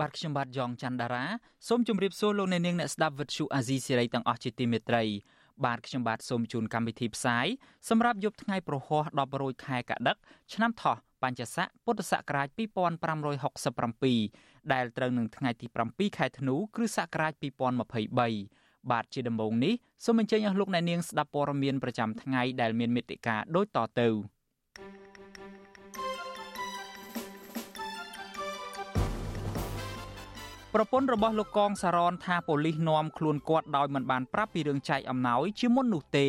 បាទខ្ញុំបាទយ៉ងច័ន្ទដារាសូមជម្រាបសួរលោកអ្នកនាងអ្នកស្ដាប់វិទ្យុអាស៊ីសេរីទាំងអស់ជាទីមេត្រីបាទខ្ញុំបាទសូមជូនកម្មវិធីផ្សាយសម្រាប់យប់ថ្ងៃប្រហោះ10រោចខែកដិកឆ្នាំថោះបញ្ញស័កពុទ្ធសករាជ2567ដែលត្រូវនឹងថ្ងៃទី7ខែធ្នូគ្រិស្តសករាជ2023បាទជាដំបូងនេះសូមអញ្ជើញអស់លោកអ្នកនាងស្ដាប់ព័ត៌មានប្រចាំថ្ងៃដែលមានមេត្តាដូចតទៅ។ ប្រពន្ធរបស់លោកកងសារ៉នថាប៉ូលីសនាំខ្លួនគាត់ដោយមិនបានប្រាប់ពីរឿងចែកអំណោយជាមុននោះទេ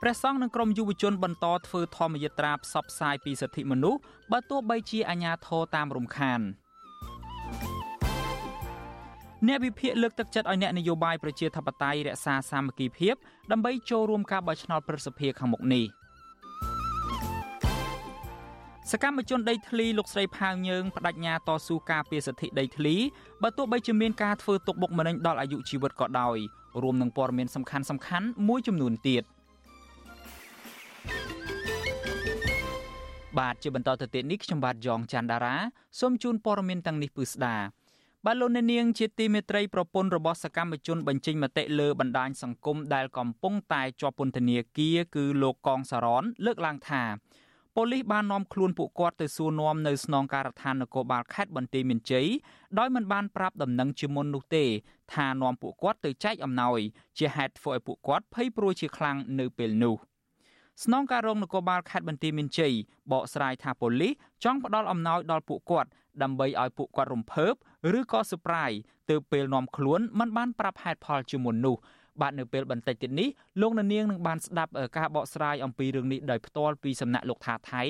ព្រះសង្ឃនិងក្រុមយុវជនបន្តធ្វើធម្មយាត្រាផ្សព្វផ្សាយពីសិទ្ធិមនុស្សបើទោះបីជាអាញាធរតាមរំខានអ្នកវិភាគលើកទឹកចិត្តឲ្យអ្នកនយោបាយប្រជាធិបតេយ្យរក្សាសាមគ្គីភាពដើម្បីចូលរួមការបោះឆ្នោតប្រសិទ្ធភាពខាងមុខនេះ។ សកម្មជនដីធ្លីលោកស្រីផាវយើងបដិញ្ញាតស៊ូការពារសិទ្ធិដីធ្លីបើទោះបីជាមានការធ្វើទុកបុកម្នេញដល់អាយុជីវិតក៏ដោយរួមនឹងព័ត៌មានសំខាន់សំខាន់មួយចំនួនទៀតបាទជាបន្តទៅទៀតនេះខ្ញុំបាទយ៉ងច័ន្ទដារាសូមជូនព័ត៌មានទាំងនេះពឺស្ដាបាទលោកអ្នកនាងជាទីមេត្រីប្រពន្ធរបស់សកម្មជនបញ្ចេញមតិលើបណ្ដាញសង្គមដែលកំពុងតែជាប់ពន្ធនាគារគឺលោកកងសារ៉នលើកឡើងថា ប៉ូលីសបាននាំខ្លួនពួកគាត់ទៅសួរនាំនៅស្នងការដ្ឋាននគរបាលខេត្តបន្ទាយមានជ័យដោយមិនបានប្រាប់ដំណឹងជាមុននោះទេ ថានាំពួកគាត់ទៅចែកអំណោយជាហេតុធ្វើឲ្យពួកគាត់ភ័យព្រួយជាខ្លាំងនៅពេលនោះស្នងការរងនគរបាលខេត្តបន្ទាយមានជ័យបកស្រាយថាប៉ូលីសចង់ផ្ដល់អំណោយដល់ពួកគាត់ដើម្បីឲ្យពួកគាត់រំភើបឬក៏សប្រាយទៅពេលនាំខ្លួនមិនបានប្រាប់ហេតុផលជាមុននោះ បាទនៅពេលបន្តិចទៀតនេះលោកនាងនឹងបានស្ដាប់ការបកស្រាយអំពីរឿងនេះដោយផ្ទាល់ពីសំណាក់លោកថាថៃ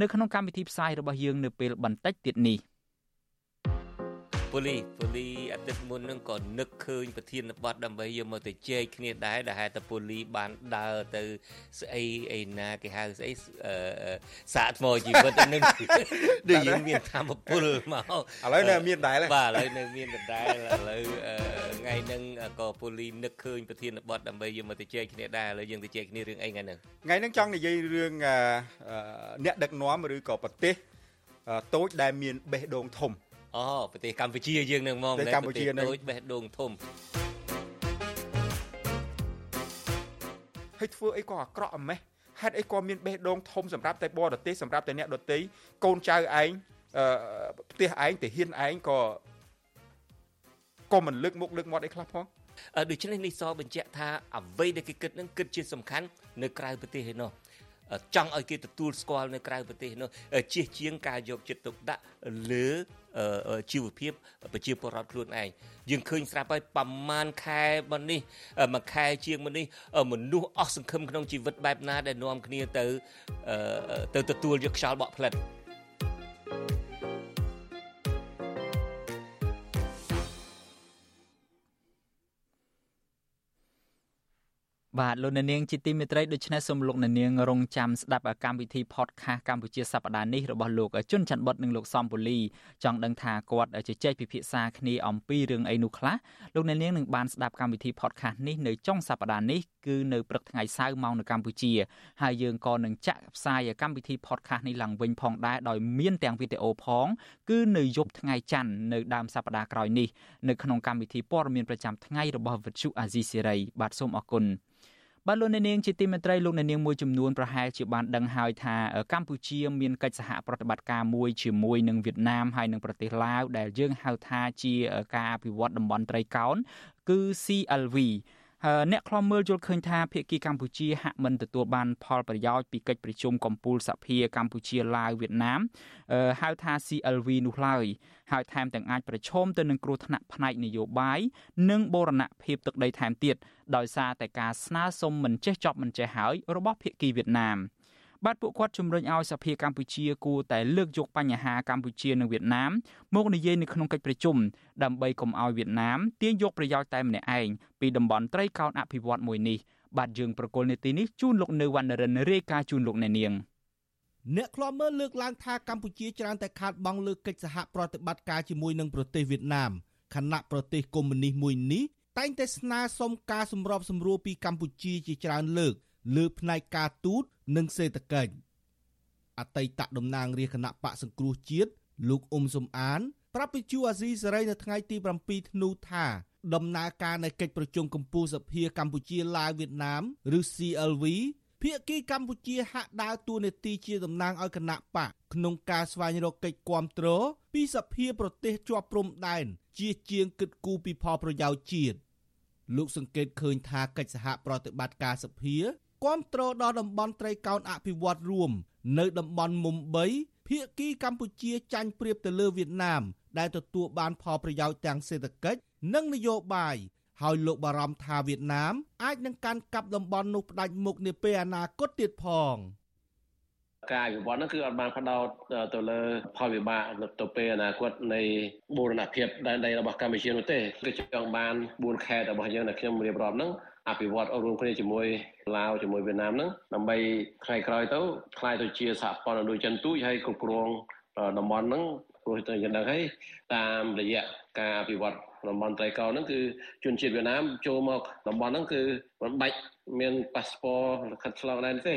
នៅក្នុងកម្មវិធីផ្សាយរបស់យើងនៅពេលបន្តិចទៀតនេះ។ ពូលីពូលីអាទិត្យមុនហ្នឹងក៏នឹកឃើញប្រធានបទដើម្បីយកមកទៅជែកគ្នាដែរដែលហេតុតែពូលីបានដើរទៅស្អីអីណាគេហៅស្អីសាកថ្មជីវិតហ្នឹងដូចយើងមានធម្មពលមកឥឡូវនៅមានដែរបាទឥឡូវនៅមានដដែលឥឡូវថ្ងៃហ្នឹងក៏ពូលីនឹកឃើញប្រធានបទដើម្បីយកមកទៅជែកគ្នាដែរឥឡូវយើងទៅជែកគ្នារឿងអីថ្ងៃហ្នឹងថ្ងៃហ្នឹងចង់និយាយរឿងអ្នកដឹកនាំឬក៏ប្រទេសតូចដែលមានបេះដូងធំ អូប្រទេសកម្ពុជាយើងនឹងមកប្រទេសកម្ពុជានឹងដូចបេះដូងធំហើយធ្វើអីក៏អាក្រក់អម៉េះហេតុអីក៏មានបេះដូងធំសម្រាប់តែបរទេសសម្រាប់តែអ្នកដតីកូនចៅឯងអឺផ្ទះឯងទាហានឯងក៏ក៏មិនលើកមុខលើកមាត់អីខ្លះផងដូច្នេះនេះសបញ្ជាក់ថាអ្វីដែលគេគិតនឹងគិតជាសំខាន់នៅក្រៅប្រទេសឯណោះ ចង់ឲ្យគេទទួលស្គាល់នៅក្រៅប្រទេសនោះជៀសជាងការយកចិត្តទុកដាក់លើជីវភាពប្រជាពលរដ្ឋខ្លួនឯងយើងឃើញស្រាប់ហើយប្រមាណខែមកនេះមួយខែជាងមកនេះមនុស្សអស់សង្ឃឹមក្នុងជីវិតបែបណាដែលនាំគ្នាទៅទៅទទួលយកខ្យល់បក់ផ្លិត បាទលោកអ្នកនាងជាទីមេត្រីដូច្នេះសូមលោកអ្នកនាងរងចាំស្ដាប់កម្មវិធី podcast កម្ពុជាសប្តាហ៍នេះរបស់លោកជុនច័ន្ទបុតនិងលោកសំពូលីចង់ដឹងថាគាត់ជជែកពិភាក្សាគ្នាអំពីរឿងអីនោះខ្លះលោកអ្នកនាងនឹងបានស្ដាប់កម្មវិធី podcast នេះនៅចុងសប្តាហ៍នេះគឺនៅព្រឹកថ្ងៃសៅរ៍ម៉ោងនៅកម្ពុជាហើយយើងក៏នឹងចាក់ផ្សាយកម្មវិធី podcast នេះឡើងវិញផងដែរដោយមានទាំងវីដេអូផង គឺនៅយប់ថ្ងៃច័ន្ទនៅដើមសប្តាហ៍ក្រោយនេះនៅក្នុងកម្មវិធីព័ត៌មានប្រចាំថ្ងៃរបស់វិទ្យុអាស៊ីសេរីបាទសូមអរគុណ បាទលោកអ្នកនាងជាទីមេត្រីលោកអ្នកនាងមួយចំនួនប្រហែលជាបានដឹងហើយថាកម្ពុជាមានកិច្ចសហប្រតិបត្តិការមួយជាមួយនឹងវៀតណាមហើយនិងប្រទេសឡាវដែលយើងហៅថាជាការអភិវឌ្ឍតំបន់ត្រីកោណគឺ CLV អ្នកខ្លំមើលយល់ឃើញថាភាគីកម្ពុជាហាក់មិនទទួលបានផលប្រយោជន៍ពីកិច្ចប្រជុំកំពូលសភាកម្ពុជាឡាវវៀតណាមហៅថា CLV នោះឡើយហើយថែមទាំងអាចប្រឈមទៅនឹងគ្រោះថ្នាក់ផ្នែកនយោបាយនិងបូរណភាពទឹកដីថែមទៀតដោយសារតែការស្នើសុំមិនចេះចប់មិនចេះហើយរបស់ភាគីវៀតណាម បាទពួកគាត់ជំរុញឲ្យសភាកម្ពុជាគួរតែលើកយកបញ្ហាកម្ពុជានិងវៀតណាមមកនិយាយនៅក្នុងកិច្ចប្រជុំដើម្បីកុំឲ្យវៀតណាមទាញយកប្រយោជន៍តែម្នាក់ឯងពីតំបន់ត្រីកោណអភិវឌ្ឍមួយនេះបាទយើងប្រកុលនេតិនេះជូនលោកនៅវណ្ណរិនរាយការណ៍ជូនលោកអ្នកនាងអ្នកខ្លាំមើលលើកឡើងថាកម្ពុជាច្រើនតែខាតបង់លើកិច្ចសហប្រតិបត្តិការជាមួយនឹងប្រទេសវៀតណាមខណៈប្រទេសកុម្មុយនីសមួយនេះតែងតែស្នើសុំការសម្របសម្រួលពីកម្ពុជាជាច្រើនលើក លើផ្នែកការទូតនិងសេដ្ឋកិច្ចអតីតតំណាងរាជគណៈបកសង្គ្រោះជាតិលោកអ៊ុំសំអានប្រាប់វិទ្យុអាស៊ីសេរីនៅថ្ងៃទី7ធ្នូថាដំណើរការនៃកិច្ចប្រជុំកម្ពុជាសភាកម្ពុជាឡាវវៀតណាមឬ CLV ភាគីកម្ពុជាហាក់ដើរតួនាទីជាតំណាងឲ្យគណៈបកក្នុងការស្វែងរកកិច្ចគាំទ្រពីសភាប្រទេសជាប់ព្រំដែនជាជាងគិតគូរពីផលប្រយោជន៍ជាតិលោកសង្កេតឃើញថាកិច្ចសហប្រតិបត្តិការសភា គាំទ្រដល់តំបន់ត្រីកោណអភិវឌ្ឍរួមនៅតំបន់មុំ3ភាគីកម្ពុជាចាញ់ប្រៀបទៅលើវៀតណាម ដែលទទួលបានផលប្រយោជន៍ទាំងសេដ្ឋកិច្ចនិងនយោបាយហើយលោកបារម្ភថាវៀតណាមអាចនឹងកាន់កាប់តំបន់នោះផ្ដាច់មុខនាពេលអនាគតទៀតផងការវិវត្តហ្នឹងគឺអត់បានផ្ដោតទៅលើផលវិបាកទៅពេលអនាគតនៃបូរណភាពដែនដីរបស់កម្ពុជានោះទេគឺចង់បាន4ខេត្តរបស់យើងដែលខ្ញុំរៀបរាប់ហ្នឹង អភិវឌ្ឍរួមគ្នាជាមួយឡាវជាមួយវៀតណាមហ្នឹងដើម្បីថ្ងៃក្រោយទៅខ្លាយទៅជាសហព័ន្ធអនុជនទូចហើយគ្រប់គ្រងតំបន់ហ្នឹងព្រោះទៅយ៉ាងហ្នឹងហើយតាមរយៈការអភិវឌ្ឍតំបន់ត្រីកោហ្នឹងគឺជនជាតិវៀតណាមចូលមកតំបន់ហ្នឹងគឺមិនបាច់មានប៉ាសពតលិខិតឆ្លងដែនទេ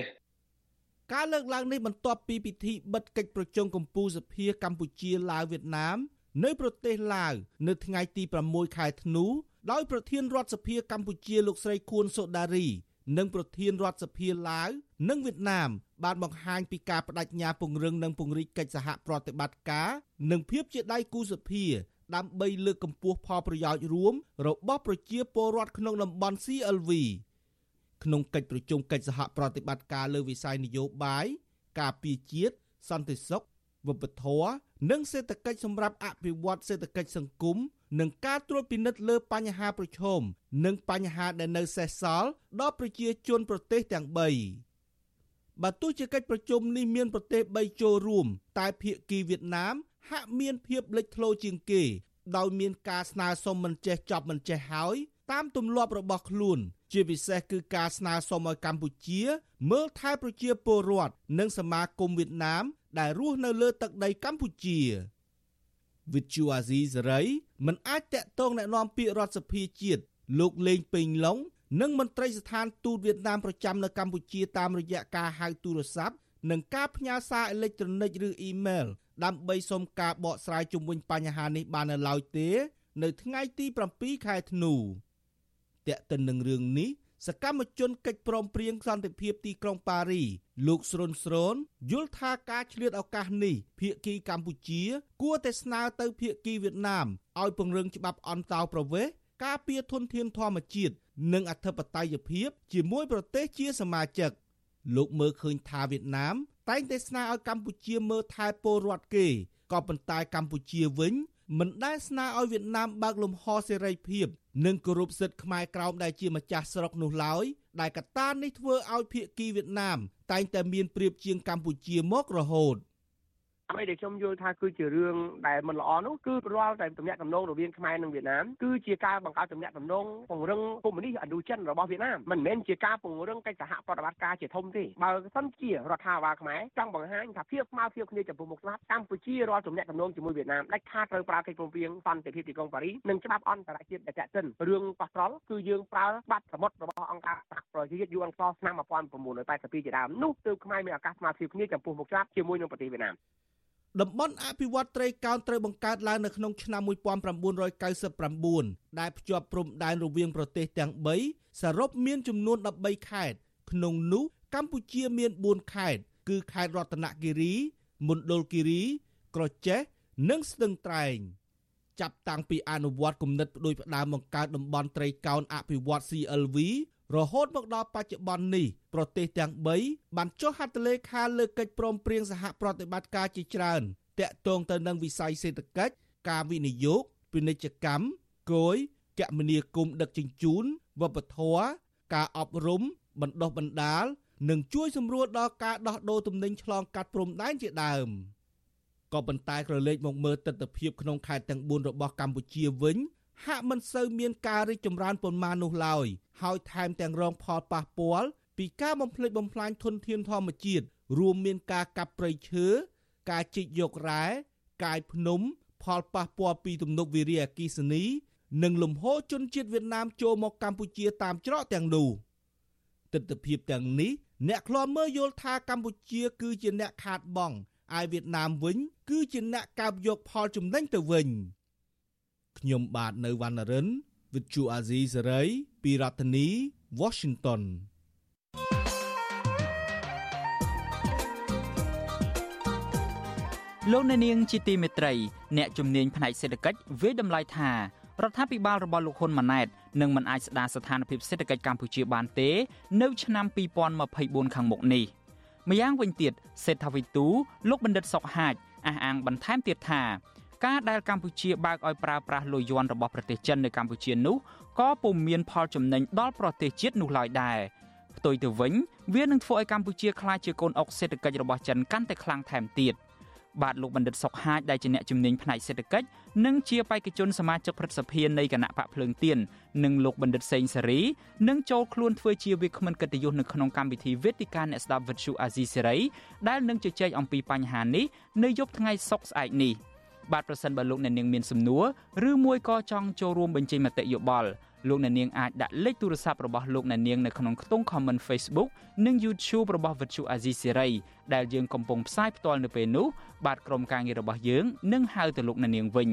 ការលើកឡើងនេះបន្ទាប់ពីពិធីបិទកិច្ចប្រជុំកំពូលសភាកម្ពុជាឡាវវៀតណាមនៅប្រទេសឡាវនៅថ្ងៃទី6ខែធ្នូ ដោយប្រធានរដ្ឋសភាកម្ពុជាលោកស្រីខួនសូដារីនិងប្រធានរដ្ឋសភាឡាវនិងវៀតណាមបានបង្ហាញពីការបដិញ្ញាពង្រឹងនិងពង្រីកកិច្ចសហប្រតិបត្តិការនិងភាពជាដៃគូសភាដើម្បីលើកកម្ពស់ផលប្រយោជន៍រួមរបស់ប្រជាពលរដ្ឋក្នុងតំបន់ CLV ក្នុងកិច្ចប្រជុំកិច្ចសហប្រតិបត្តិការលើវិស័យនយោបាយការពារជាតិសន្តិសុខវប្បធម៌និងសេដ្ឋកិច្ចសម្រាប់អភិវឌ្ឍសេដ្ឋកិច្ចសង្គម និងការត្រួតពិនិត្យលើបញ្ហាប្រឈមនិងបញ្ហាដែលនៅសេសសល់ដល់ប្រជាជនប្រទេសទាំង3បើទោះជាកិច្ចប្រជុំនេះមានប្រទេស3ចូលរួម តែភាគីវៀតណាម ហាក់មានភាពលេចធ្លោជាងគេ ដោយមានការស្នើសុំមិនចេះចប់មិនចេះហើយតាមទម្លាប់របស់ខ្លួន ជាពិសេសគឺការស្នើសុំឲ្យកម្ពុជា មើលថែប្រជាពលរដ្ឋនិងសមាគមវៀតណាម ដែលរស់នៅលើទឹកដីកម្ពុជាវិទ្យុអាស៊ីសេរី មិនអាចតាក់ទងណែនាំពាក្យរដ្ឋសភាជាតិលោកលេងពេញឡុងនិងមន្ត្រីស្ថានទូតវៀតណាមប្រចាំនៅកម្ពុជាតាមរយៈការហៅទូរស័ព្ទនិងការផ្ញើសារអេឡិចត្រូនិកឬអ៊ីមែលដើម្បីសុំការបកស្រាយជំវិញបញ្ហានេះបាននៅឡើយទេ នៅថ្ងៃទី7ខែធ្នូតែកតិននឹងរឿងនេះសកម្មជនកិច្ចព្រមព្រៀងសន្តិភាពទីក្រុងប៉ារី លោកស្រុនស្រូនយល់ថាការឆ្លៀតឱកាសនេះភៀកគីកម្ពុជា គួរតែស្នើទៅភៀកគីវៀតណាមឲ្យពង្រឹងច្បាប់អន្តោប្រវេសន៍ការពារធនធានធម្មជាតិនិងអធិបតេយ្យភាព ជាមួយប្រទេសជាសមាជិកលោកមើលឃើញថាវៀតណាម តែងតែស្នើឲ្យកម្ពុជាមើលថែពលរដ្ឋគេក៏ប៉ុន្តែកម្ពុជាវិញមិនដែលស្នើឲ្យវៀតណាមបើកលំហសេរីភាព និងគោរពសិទ្ធិខ្មែរក្រោមដែលជាម្ចាស់ស្រុកនោះឡើយ ដែលកត្តានេះធ្វើឲ្យភៀកគីវៀតណាមតែងតែមានប្រៀបជាងកម្ពុជាមករហូត។ អ្វីដែលខ្ញុំយល់ថាគឺជារឿងដែលមិនល្អនោះគឺរាល់តែទំនាក់ទំនងរវាងខ្មែរនិងវៀតណាមគឺជាការបង្កើតទំនាក់ទំនងពង្រឹងកុម្មុយនីសអនុចិនរបស់វៀតណាមមិនមែនជាការពង្រឹងកិច្ចសហប្រតិបត្តិការជាធំទេបើសិនជារដ្ឋាភិបាលខ្មែរចង់បង្ហាញថាភាពស្មើភាពគ្នាចំពោះមុខស្លាប់កម្ពុជារាល់ទំនាក់ទំនងជាមួយវៀតណាមដាច់ខាតត្រូវប្រើកិច្ចព្រមព្រៀងសន្តិភាពទីក្រុងប៉ារីនិងច្បាប់អន្តរជាតិដែលចាក់ចិនរឿងកោះត្រល់គឺយើងប្រើបាត់សមុទ្ររបស់អង្គការសហប្រជាជាតិ UNCLOS ឆ្នាំ1982ជាដើមនោះទើបខ្មែរមានឱកាសស្មើភាពគ្នាចំពោះមុខច្បាប់ជាមួយនឹងប្រទេសវៀតណាម តំបន់អភិវឌ្ឍត្រីកោណត្រូវបង្កើតឡើងនៅក្នុងឆ្នាំ1999ដែលភ្ជាប់ព្រំដែនរវាងប្រទេសទាំង3សរុបមានចំនួន13ខេត្តក្នុងនោះកម្ពុជាមាន4ខេត្តគឺខេត្តរតនគិរីមណ្ឌលគិរី ក្រចេះនិងស្ទឹងត្រែងចាប់តាំងពីអនុវត្តគំនិតផ្ដួចផ្ដើមបង្កើតតំបន់ត្រីកោណអភិវឌ្ឍ CLV រហូតមកដល់បច្ចុប្បន្ននេះប្រទេសទាំង3បានចុះហត្ថលេខាលើកិច្ចព្រមព្រៀងសហប្រតិបត្តិការជាច្រើនតាក់ទងទៅនឹងវិស័យសេដ្ឋកិច្ចការវិនិយោគពាណិជ្ជកម្មគយគមនាគមន៍ដឹកជញ្ជូនវប្បធម៌ការអប់រំបណ្ដុះបណ្ដាលនិងជួយសម្រួលដល់ការដោះដូរទំនិញឆ្លងកាត់ព្រំដែនជាដើមក៏ប៉ុន្តែក្រឡេកមកមើលទស្សនវិជ្ជាក្នុងខេត្តទាំង4របស់កម្ពុជាវិញ ហាក់មិនសូវមានការរីកចម្រើនប៉ុន្មាននោះឡើយហើយថែមទាំងរងផលប៉ះពាល់ពីការបំផ្លិចបំផ្លាញធនធានធម្មជាតិរួមមានការកាប់ព្រៃឈើការជីកយករ៉ែកាយភ្នំ ផលប៉ះពាល់ពីទំនប់វារីអគ្គិសនី និងលំហូរជនជាតិវៀតណាមចូលមកកម្ពុជាតាមច្រកទាំងនោះទស្សនវិជ្ជាទាំងនេះអ្នកខ្លាំមើលយល់ថាកម្ពុជាគឺជាអ្នកខាតបង់ឯវៀតណាមវិញ គឺជាអ្នកកាបយកផលចំណេញទៅវិញ ខ្ញុំបាទនៅវណ្ណរិន With Chu Azizi Saray ពីរដ្ឋធានី Washington លោកអ្នកនាងជាទីមេត្រីអ្នកជំនាញផ្នែកសេដ្ឋកិច្ចវិយតម្លៃថារដ្ឋាភិបាលរបស់លោកហ៊ុនម៉ាណែតនឹងមិនអាចស្ដារស្ថានភាពសេដ្ឋកិច្ចកម្ពុជាបានទេ នៅឆ្នាំ2024ខាងមុខនេះម្យ៉ាងវិញទៀតសេដ្ឋវិទូលោកបណ្ឌិតសុកហាជអះអាងបន្ថែមទៀតថា ការដែលកម្ពុជាបើកឲ្យប្រើប្រាស់លុយយន់របស់ប្រទេសចិននៅកម្ពុជានោះក៏ពុំមានផលចំណេញដល់ប្រទេសជាតិនោះឡើយដែរផ្ទុយទៅវិញវានឹងធ្វើឲ្យកម្ពុជាក្លាយជាកូនអុកសេដ្ឋកិច្ចរបស់ចិនកាន់តែខ្លាំងថែមទៀត។បាទលោកបណ្ឌិតសុកហាជដែលជាអ្នកជំនាញផ្នែកសេដ្ឋកិច្ចនិងជាបេក្ខជនសមាជិកព្រឹទ្ធសភានៃគណៈបកភ្លើងទៀននិងលោកបណ្ឌិតសេងសេរីនឹងចូលខ្លួនធ្វើជាវាគ្មិនកិត្តិយសនៅក្នុងកម្មវិធីវេទិកាអ្នកស្ដាប់វិទ្យុអាស៊ីសេរីដែលនឹងជជែកអំពីបញ្ហានេះនៅយប់ថ្ងៃសុក្រស្អែកនេះ បាទប្រសិនបើលោកអ្នកនាងមានសំណួរឬមួយក៏ចង់ចូលរួមបញ្ចេញមតិយោបល់លោកអ្នកនាងអាចដាក់លេខទូរស័ព្ទរបស់លោកអ្នកនាងនៅក្នុងខ្ទង់ comment Facebook និង YouTube របស់ Vuthu Azizi Siri ដែលយើងកំពុងផ្សាយផ្ទាល់នៅពេលនេះបាទក្រុមការងាររបស់យើងនឹងហៅទៅលោកអ្នកនាងវិញ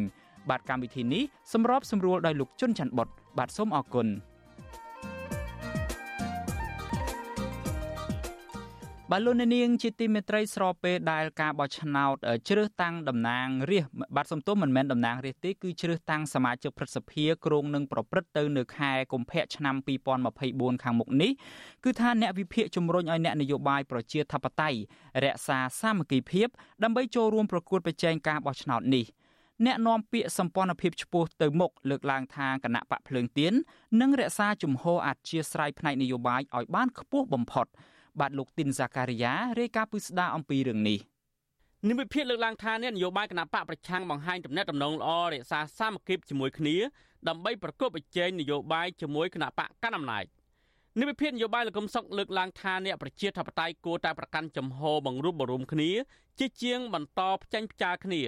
បាទកម្មវិធីនេះសម្របសម្រួលដោយលោកជុនច័ន្ទបុតបាទសូមអរគុណ បាទលោកនាងជាទីមេត្រីស្របពេលដែលការបោះឆ្នោតជ្រើសតាំងតំណាងរាស្ត្របាទសំទោសមិនមែនតំណាងរាស្ត្រទេគឺជ្រើសតាំងសមាជិកព្រឹទ្ធសភាគ្រងនឹងប្រព្រឹត្តទៅនៅខែកុម្ភៈឆ្នាំ2024ខាងមុខនេះគឺថាអ្នកវិភាគជំរុញឲ្យអ្នកនយោបាយប្រជាធិបតេយ្យរក្សាសាមគ្គីភាពដើម្បីចូលរួមប្រកួតប្រជែងការបោះឆ្នោតនេះអ្នកនាំពាក្យសម្ព័ន្ធភាពឆ្ពោះទៅមុខលើកឡើងថាគណៈបកភ្លើងទៀននឹងរក្សាជំហរអធិស្ឋានផ្នែកនយោបាយឲ្យបានខ្ពស់បំផុត។ បាទលោកទីនសាការីយ៉ារាយការណ៍ពីស្ដារអំពីរឿងនេះនិមិត្តភាពលើកឡើងថាអ្នកនយោបាយគណៈបកប្រឆាំងបង្ហាញទំនាក់ទំនងល្អរក្សាសាមគ្គីភាពជាមួយគ្នាដើម្បីប្រកបប្រជែងនយោបាយជាមួយគណៈបកកណ្ដាលអំណាចនិមិត្តភាពនយោបាយលោកកឹមសុខលើកឡើងថាអ្នកប្រជាធិបតេយ្យគួរតែប្រកាន់ចំហបង្រួបបង្រួមគ្នាជាជាងបន្តផ្ចាញ់ផ្ចាលគ្នា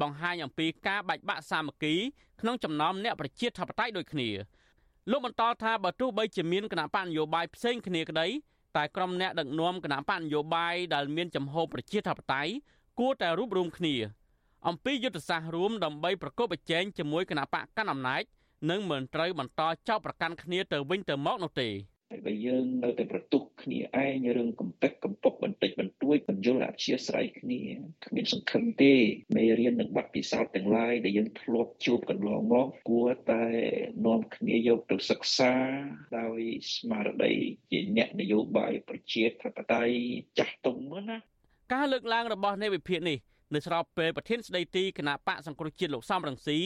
បង្ហាញអំពីការបែកបាក់សាមគ្គីក្នុងចំណោមអ្នកប្រជាធិបតេយ្យដូចគ្នាលោកបន្តថាបើទោះបីជាមានគណៈបកនយោបាយផ្សេងគ្នាក្តី តែក្រុមអ្នកដឹកនាំគណៈបកនយោបាយដែលមានចំហប្រជាធិបតេយ្យគួរតែរួបរวมគ្នាអំពីយុទ្ធសាស្ត្ររួមដើម្បីប្រកបប្រជែងជាមួយគណៈបកកណ្ដាលអំណាចនិងមិនត្រូវបន្តចោទប្រកាន់គ្នាទៅវិញទៅមកនោះទេ ហើយបើយើងនៅតែប្រទុះគ្នាឯងរឿងកំពេចកំពុកបន្តិចបន្តួចបញ្យលអធិស្ស្រ័យគ្នាគ្មានសង្ឃឹមទេមេរៀននិងបទពិសោធន៍ទាំងឡាយដែលយើងធ្លាប់ជួបកន្លងមកគួរតែនាំគ្នាយកទៅសិក្សាដោយស្មារតីជាអ្នកនយោបាយប្រជាធិបតេយ្យចាស់ទុំណាការលើកឡើងរបស់នៃវិភាគនេះនៅស្របពេលប្រធានស្ដីទីគណៈបកសង្គ្រោះជាតិលោកសំរងស៊ី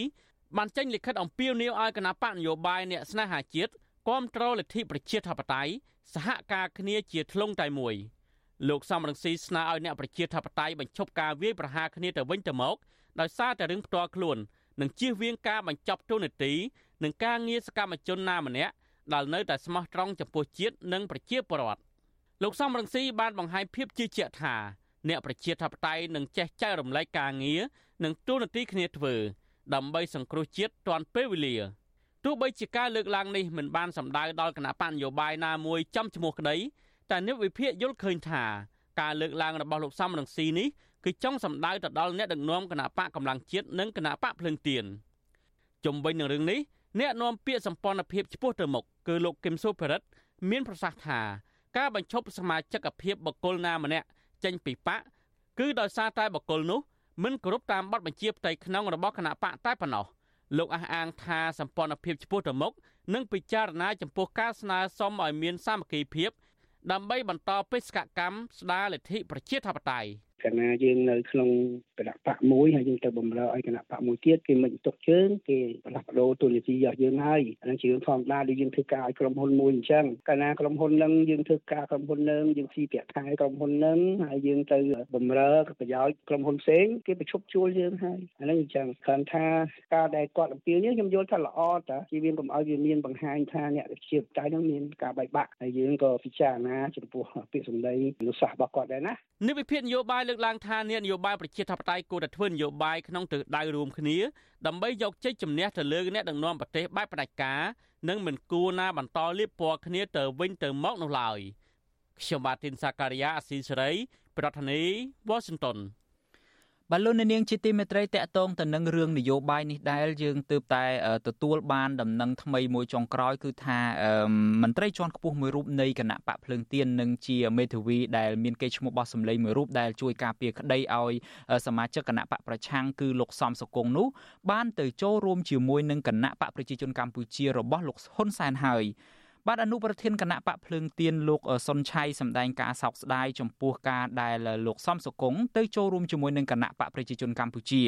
បានចេញលិខិតអំពាវនាវឲ្យគណៈបកនយោបាយអ្នកស្នេហាជាតិ គាំទ្រលទ្ធិប្រជាធិបតេយ្យសហការគ្នាជាធ្លុងតែមួយលោកសំរងស៊ីស្នើឲ្យអ្នកប្រជាធិបតេយ្យបញ្ឈប់ការវាយប្រហារគ្នាទៅវិញទៅមកដោយសារតែរឿងផ្ទាល់ខ្លួននិងជៀសវាងការបញ្ចប់ទូនាទីនិងការងារសកម្មជនណាម្នាក់ដែលនៅតែស្មោះត្រង់ចំពោះជាតិនិងប្រជាពលរដ្ឋលោកសំរងស៊ីបានបង្ហាញភាពជឿជាក់ថាអ្នកប្រជាធិបតេយ្យនឹងចេះចែករំលែកការងារនិងទូនាទីគ្នាធ្វើដើម្បីសង្គ្រោះជាតិទាន់ពេលវេលា ទោះបីជាការលើកឡើងនេះមិនបានសម្ដៅដល់គណៈបញ្ញយោបាយណាមួយចំឈ្មោះក្តីតែអ្នកវិភាគយល់ឃើញថាការលើកឡើងរបស់លោកសំរងស៊ីនេះគឺចង់សម្ដៅទៅដល់អ្នកដឹកនាំគណៈបកកម្លាំងជាតិនិងគណៈបកភ្លឹងទៀនជំវិញនឹងរឿងនេះអ្នកនាំពាក្យសម្ព័ន្ធភាពឆ្ពោះទៅមុខគឺលោកគឹមសុភិរិទ្ធមានប្រសាសន៍ថាការបញ្ឈប់សមាជិកភាពបកគលណាម្នាក់ចេញពីបកគឺដោយសារតែបកគលនោះមិនគោរពតាមបទបញ្ជាផ្ទៃក្នុងរបស់គណៈបកតែប៉ុណ្ណោះ លោកអះអាងថាសម្ព័ន្ធភាពឆ្ពោះទៅមុខនឹងពិចារណាចំពោះការស្នើសុំឲ្យមានសាមគ្គីភាពដើម្បីបន្តបេសកកម្មស្ដារលទ្ធិប្រជាធិបតេយ្យ កាលណាយើងនៅក្នុងគណៈបកមួយហើយយើងទៅបំរើឲ្យគណៈបកមួយទៀតគេមិនទុកជើងគេផ្លាស់ប្ដូរទូនីតិរបស់យើងហើយអានឹងជារឿងធម្មតាដែលយើងធ្វើការឲ្យក្រុមហ៊ុនមួយអញ្ចឹងកាលណាក្រុមហ៊ុននឹងយើងធ្វើការក្រុមហ៊ុននឹងយើងស៊ីប្រាក់ខែក្រុមហ៊ុននឹងហើយយើងទៅបំរើប្រយោជន៍ក្រុមហ៊ុនផ្សេងគេប្រឈប់ជួលយើងហើយអានឹងអញ្ចឹងគ្រាន់ថាការដែលគាត់អំពាវនាវខ្ញុំយល់ថាល្អតាជាវាកុំឲ្យវាមានបង្ហាញថាអ្នកវិជាតៃនឹងមានការបែកបាក់ហើយយើងក៏ពិចារណាចំពោះពាក្យសម្ដីនុសាសន៍របស់គាត់ដែរណានិវិភាននយោបាយលើកឡើងថានយោបាយប្រជាធិបតេយ្យគួរតែធ្វើនយោបាយក្នុងទិសដៅរួមគ្នាដើម្បីយកជ័យជំនះទៅលើអ្នកដឹកនាំប្រទេសបែបផ្ដាច់ការនិងមិនគួរណាបន្តលៀបពណ៌គ្នាទៅវិញទៅមកនោះឡើយខ្ញុំបាទទីនសាការីយ៉ាអស៊ីសេរី ប្រធានាធិបតី Washington បលូននាងជាទីមេត្រីតកតងទៅនឹងរឿងនយោបាយនេះដែលយើងទើបតែទទួលបានដំណឹងថ្មីមួយចុងក្រោយគឺថាមន្ត្រីជាន់ខ្ពស់មួយរូបនៃគណៈបកភ្លើងទៀននិងជាមេធាវីដែលមានកេរ្តិ៍ឈ្មោះបោះសម្លេងមួយរូបដែលជួយការពារក្តីឲ្យសមាជិកគណៈបកប្រឆាំងគឺលោកសំសុគង្គនោះបានទៅចូលរួមជាមួយនឹងគណៈបកប្រជាជនកម្ពុជារបស់លោកហ៊ុនសែនហើយ បាទអនុប្រធានគណៈបកភ្លើងទៀនលោកសុនឆៃសម្ដែងការសោកស្ដាយចំពោះការដែលលោកសំសុគង្គទៅចូលរួមជាមួយនឹងគណៈបកប្រជាជនកម្ពុជា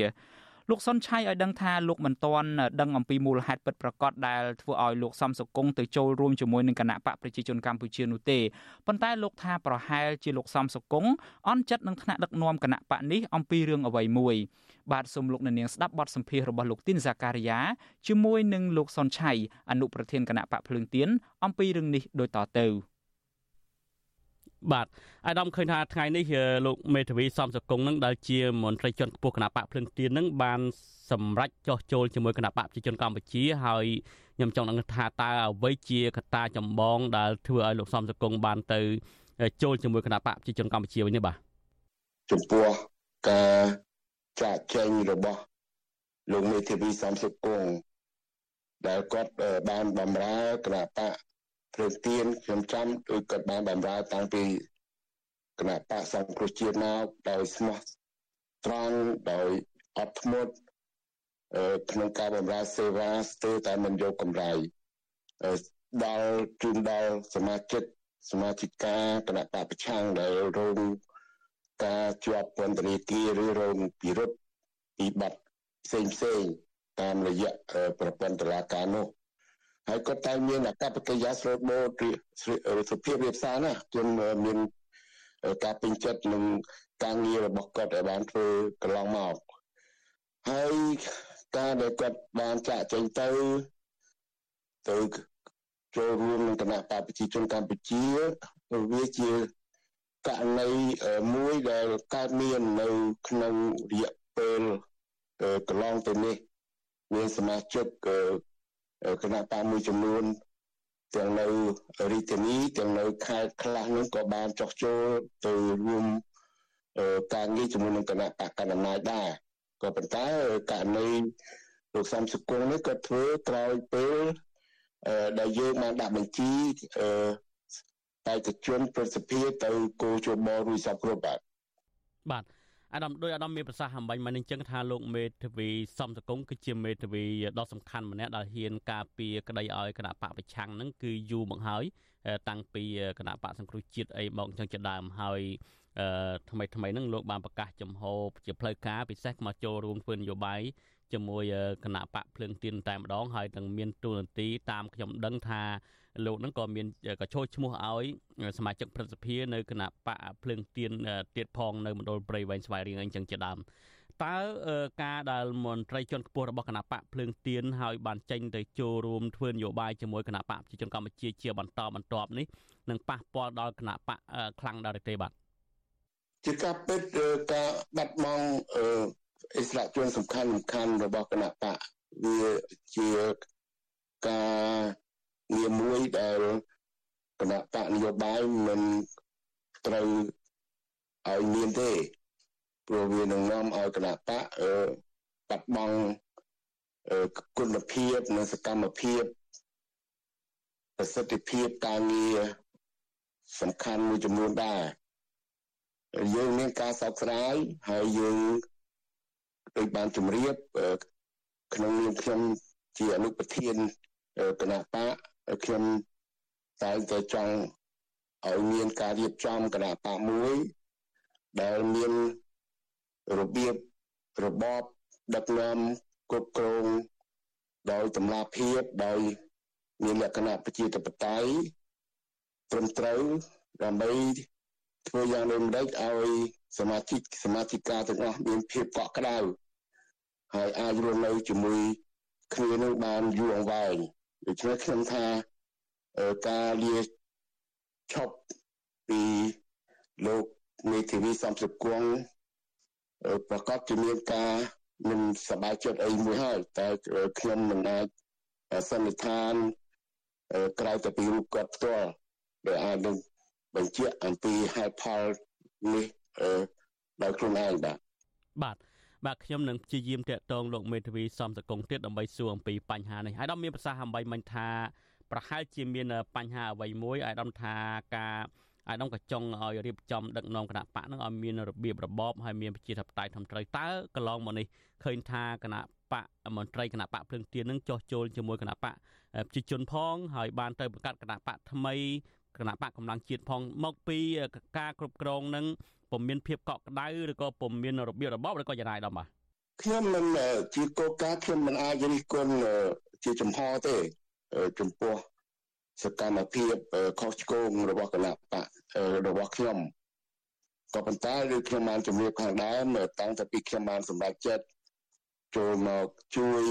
លោកសុនឆៃឲ្យដឹងថាលោកមិនទាន់ដឹងអំពីមូលហេតុពិតប្រាកដដែលធ្វើឲ្យលោកសំសុគង្គទៅចូលរួមជាមួយនឹងគណៈបកប្រជាជនកម្ពុជានោះទេប៉ុន្តែលោកថាប្រហែលជាលោកសំសុគង្គអន់ចិត្តនឹងថ្នាក់ដឹកនាំគណៈបកនេះអំពីរឿងអ្វីមួយបាទសូមលោកអ្នកនាងស្ដាប់បទសម្ភាសន៍របស់លោកទីនសាការីយ៉ាជាមួយនឹងលោកសុនឆៃអនុប្រធានគណៈបកភ្លើងទៀនអំពីរឿងនេះដូចតទៅ បាទអាដាមឃើញថាថ្ងៃនេះលោកមេធាវីសំសកុងនឹងដែលជាមន្ត្រីជាន់ខ្ពស់គណៈបកភ្លឹងទៀននឹងបានសម្រេចចោះចូលជាមួយគណៈបកប្រជាជនកម្ពុជាហើយខ្ញុំចង់ដឹងថាតើអ្វីជាកត្តាចម្បងដែលធ្វើឲ្យលោកសំសកុងបានទៅចូលជាមួយគណៈបកប្រជាជនកម្ពុជាវិញនេះបាទចំពោះការចាក់ចែងរបស់លោកមេធាវីសំសុគង្គដែលគាត់បានបំរើគណៈបក ព្រឹកទៀនខ្ញុំចាំដូចគាត់បានបំរើតាំងពីគណៈបកសង្គ្រោះជាតិមកដោយស្មោះត្រង់ដោយអត់ធ្មត់ក្នុងការបម្រើសេវាស្ទើរតែមិនយកកម្រៃដល់ជូនដល់សមាជិកសមាជិកាគណៈបកប្រឆាំងដែលរងការជាប់ពន្ធនាគារឬរងពិរុទ្ធពីបទផ្សេងផ្សេងតាមរយៈប្រព័ន្ធតុលាការនោះ ហើយគាត់តែមានអកប្បកិរិយាស្រូតបូតសុភាពរៀបសារណាខ្ញុំមានការពេញចិត្តនឹងការងាររបស់គាត់ដែលបានធ្វើកន្លងមកហើយការដែលគាត់បានចាក់ចេញទៅទៅចូលរួមនឹងគណៈបព្វជិជនកម្ពុជាវាជាករណីមួយដែលកើតមាននៅក្នុងរយៈពេលកន្លងទៅនេះមានសមាជិក គណៈបកមួយចំនួនទាំងនៅរាជធានីទាំងនៅខេត្តខ្លះនោះក៏បានចោះចូលទៅរួមការងារជាមួយនឹងគណៈបកកណ្ដាលអំណាចដែរក៏ប៉ុន្តែករណីលោកសំសុគង្គនេះក៏ធ្វើក្រោយពេលដែលយើងបានដាក់បញ្ជីបេក្ខជនប្រសិទ្ធភាពទៅគោជបរួចសពគ្រប់បាទបាទ អាដាមដោយអាដាមមានប្រសាសន៍អំបញ្ញមកនឹងចឹងថាលោកមេធាវីសំសកុងគឺជាមេធាវីដ៏សំខាន់ម្នាក់ដែលហ៊ានការពារក្តីឲ្យគណៈបកប្រឆាំងហ្នឹងគឺយូរមកហើយតាំងពីគណៈបកសង្គ្រោះជាតិអីមកចឹងជាដើមហើយអឺថ្មីថ្មីហ្នឹងលោកបានប្រកាសចំហជាផ្លូវការពិសេសមកចូលរួមធ្វើនយោបាយជាមួយគណៈបកភ្លើងទៀនតែម្ដងហើយនឹងមានទូនាទីតាមខ្ញុំដឹងថា លោកនឹងក៏មានក៏ចូលឈ្មោះឲ្យសមាជិកព្រឹទ្ធសភានៅគណៈបកភ្លើងទៀនទៀតផងនៅមណ្ឌលព្រៃវែងស្វាយរៀងអីចឹងជាដើមតើការដែលមន្ត្រីជាន់ខ្ពស់របស់គណៈបកភ្លើងទៀនហើយបានចេញទៅចូលរួមធ្វើនយោបាយជាមួយគណៈបកប្រជាជនកម្ពុជាជាបន្តបន្ទាប់នេះនឹងប៉ះពាល់ដល់គណៈបកខ្លាំងដល់ទេបាទជាការពិតការបាត់បង់អិសរាជជនសំខាន់សំខាន់របស់គណៈបកវាជាការ ងារមួយដែលគណៈបកនយោបាយមិនត្រូវឲ្យមានទេព្រោះវានឹងនាំឲ្យគណៈបកបាត់បង់គុណភាពនិងសកម្មភាពប្រសិទ្ធភាពការងារសំខាន់មួយចំនួនដែរយើងមានការសោកស្ដាយហើយយើងដូចបានជម្រាបក្នុងនាមខ្ញុំជាអនុប្រធានគណៈបក ខ្ញុំតែងតែចង់ឲ្យមានការរៀបចំគណៈបកមួយដែលមានរបៀបរបបដឹកនាំគ្រប់គ្រងដោយតម្លាភាពដោយមានលក្ខណៈប្រជាធិបតេយ្យត្រឹមត្រូវដើម្បីធ្វើយ៉ាងដូចម្តេចឲ្យសមាជិកសមាជិកាទាំងអស់មានភាពកក់ក្ដៅហើយអាចរស់នៅជាមួយគ្នានឹងបានយូរអង្វែង ដូច្នេះខ្ញុំថាការលាឈប់ពីលោកមេធាវីសំសុគង្គប្រកាសជាមានការមិនសប្បាយចិត្តអីមួយហើយតែខ្ញុំមិនអាចសន្និដ្ឋានក្រៅតែពីរូបគាត់ផ្ទាល់ដែលអាចនឹងបញ្ជាក់អំពីហេតុផលនេះដោយខ្លួនឯងបាទបាទ បាទខ្ញុំនឹងព្យាយាមតាក់ទងលោកមេធាវីសំសកុងទៀតដើម្បីសួរអំពីបញ្ហានេះហើយដល់មានប្រសាសន៍អំបីមិញថាប្រហែលជាមានបញ្ហាអ្វីមួយឲ្យដំថាការអាយដាមក៏ចង់ឲ្យរៀបចំដឹកនាំគណៈបកនឹងឲ្យមានរបៀបរបបហើយមានប្រជាធិបតេយ្យធំត្រូវតើកន្លងមកនេះឃើញថាគណៈបកមន្ត្រីគណៈបកភ្លឹងទៀននឹងចោះចូលជាមួយគណៈបកប្រជាជនផងហើយបានទៅបង្កើតគណៈបកថ្មីគណៈបកកម្លាំងជាតិផងមកពីការគ្រប់គ្រងនឹង ពុំមានភាពកក់ក្ដៅឬក៏ពុំមានរបៀបរបបឬក៏យ៉ាងណាដល់បាទខ្ញុំមិនជាកោការខ្ញុំមិនអាចរិះគន់ជាចំហទេចំពោះសកម្មភាពខុសឆ្គងរបស់គណៈបករបស់ខ្ញុំក៏ប៉ុន្តែដូចខ្ញុំបានជំរាបខាងដើមតាំងតែពីខ្ញុំបានសម្រេចចិត្តចូលមកជួយ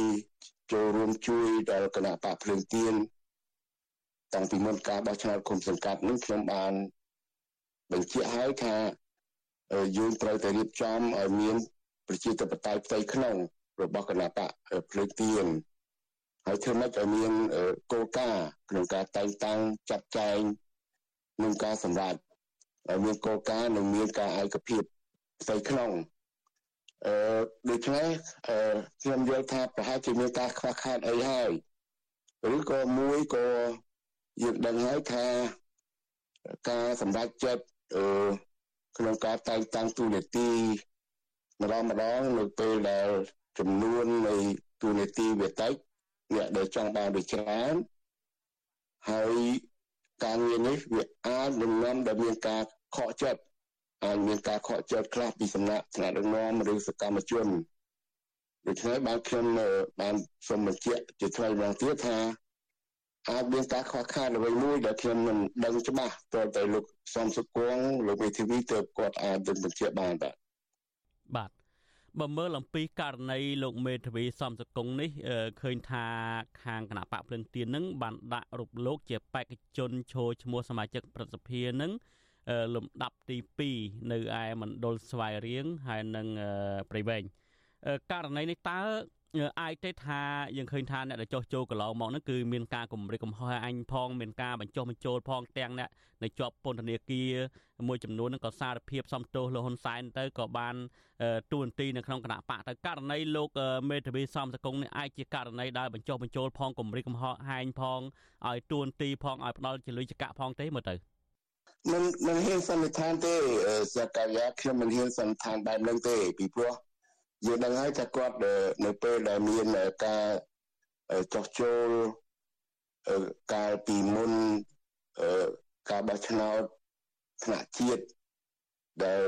ចូលរួមជួយដល់គណៈបកភ្លើងទៀនតាំងពីមុនការបោះឆ្នោតគុំសង្កាត់នេះខ្ញុំបានបញ្ជាក់ឲ្យថា យើងត្រូវតែរៀបចំឲ្យមានប្រជាធិបតេយ្យផ្ទៃក្នុងរបស់គណៈបកភ្លើងទៀនហើយធ្វើម៉េចឲ្យមានគោលការណ៍ក្នុងការតែងតាំងចាត់ចែងនិងការសម្រេចឲ្យមានគោលការណ៍និងមានការឯកភាពផ្ទៃក្នុងអឺដូច្នេះអឺខ្ញុំយល់ថាប្រហែលជាមានការខ្វះខាតអីហើយឬក៏មួយក៏យើងដឹងហើយថាការសម្រេចចិត្តអឺ ក្នុងការតែងតាំងទូនាទីម្ដងម្ដងនៅពេលដែលចំនួននៃទូនាទីវាតិចអ្នកដែលចង់បានវាច្រើនហើយការងារនេះវាអាចនឹងនាំដល់មានការខកចិត្តអាចមានការខកចិត្តខ្លះពីសំណាក់ថ្នាក់ដឹកនាំឬសកម្មជនដូច្នេះបានខ្ញុំបានសូមបញ្ជាក់ជាថ្មីម្ដងទៀតថា អាចមានការខ្វះខាតអ្វីមួយដែលខ្ញុំមិនដឹងច្បាស់តើតែលោកសំសុគង្គលោកវិធីវីទៅគាត់អាចនឹងបញ្ជាក់បានបាទបាទបើមើលអំពីករណីលោកមេធាវីសំសកុងនេះឃើញថាខាងគណៈបកភ្លឹងទៀននឹងបានដាក់រូបលោកជាបេក្ខជនឈរឈ្មោះសមាជិកប្រសិទ្ធិនឹងលំដាប់ទី2នៅឯមណ្ឌលស្វាយរៀងហើយនឹងព្រៃវែងករណីនេះតើ អាចទេថាយើងឃើញថាអ្នកដែលចោះចូលកន្លងមកហ្នឹងគឺមានការគម្រិតកំហុសឲ្យអញផងមានការបញ្ចុះបញ្ចូលផងទាំងអ្នកនៅជាប់ពន្ធនាគារមួយចំនួនហ្នឹងក៏សារភាពសំទោសលោកហ៊ុនសែនទៅក៏បានទួនាទីនៅក្នុងគណៈបកទៅករណីលោកមេធាវីសំសកុងនេះអាចជាករណីដែលបញ្ចុះបញ្ចូលផងគម្រិតកំហុសហែងផងឲ្យទួនាទីផងឲ្យផ្ដាល់ជាលុយចកផងទេមើលទៅមិនមិនហ៊ានសន្និដ្ឋានទេសកលយាខ្ញុំមិនហ៊ានសន្និដ្ឋានបែបហ្នឹងទេពីព្រោះ យើងដឹងហើយថាគាត់នៅពេលដែលមានការចោះចូលកាលពីមុនការបោះឆ្នោតថ្នាក់ជាតិដែល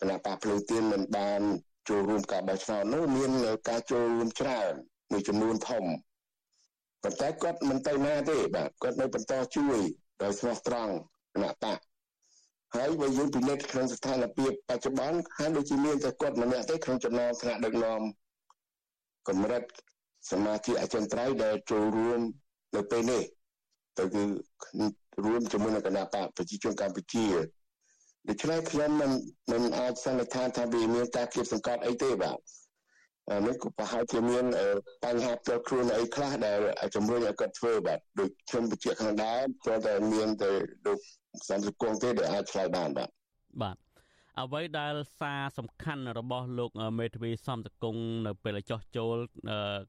គណៈបកភ្លើងទៀនមិនបានចូលរួមការបោះឆ្នោតនោះមានការចូលរួមច្រើនមួយចំនួនធំប៉ុន្តែគាត់មិនទៅណាទេបាទគាត់នៅបន្តជួយដោយស្មោះត្រង់គណៈបក ហើយបើយើងពិនិត្យក្នុងស្ថានភាពបច្ចុប្បន្នហាក់ដូចជាមានតែគាត់ម្នាក់ទេក្នុងចំណោមថ្នាក់ដឹកនាំកម្រិតសមាជិកអចិន្ត្រៃយ៍ដែលចូលរួមនៅពេលនេះទៅគឺរួមជាមួយនឹងគណៈបកប្រជាជនកម្ពុជាដូច្នេះខ្ញុំមិនមិនអាចសន្និដ្ឋានថាវាមានការគៀបសង្កត់អីទេបាទនេះក៏ប្រហែលជាមានបញ្ហាផ្ទាល់ខ្លួនអីខ្លះដែលជំរុញឲ្យគាត់ធ្វើបាទដូចខ្ញុំបញ្ជាក់ខាងដើមព្រោះតែមានតែលោក សំសុគង្គទេដែលអាចឆ្លើយបានបាទបាទអ្វីដែលសារសំខាន់របស់លោកមេធាវីសំសកុងនៅពេលចោះចូល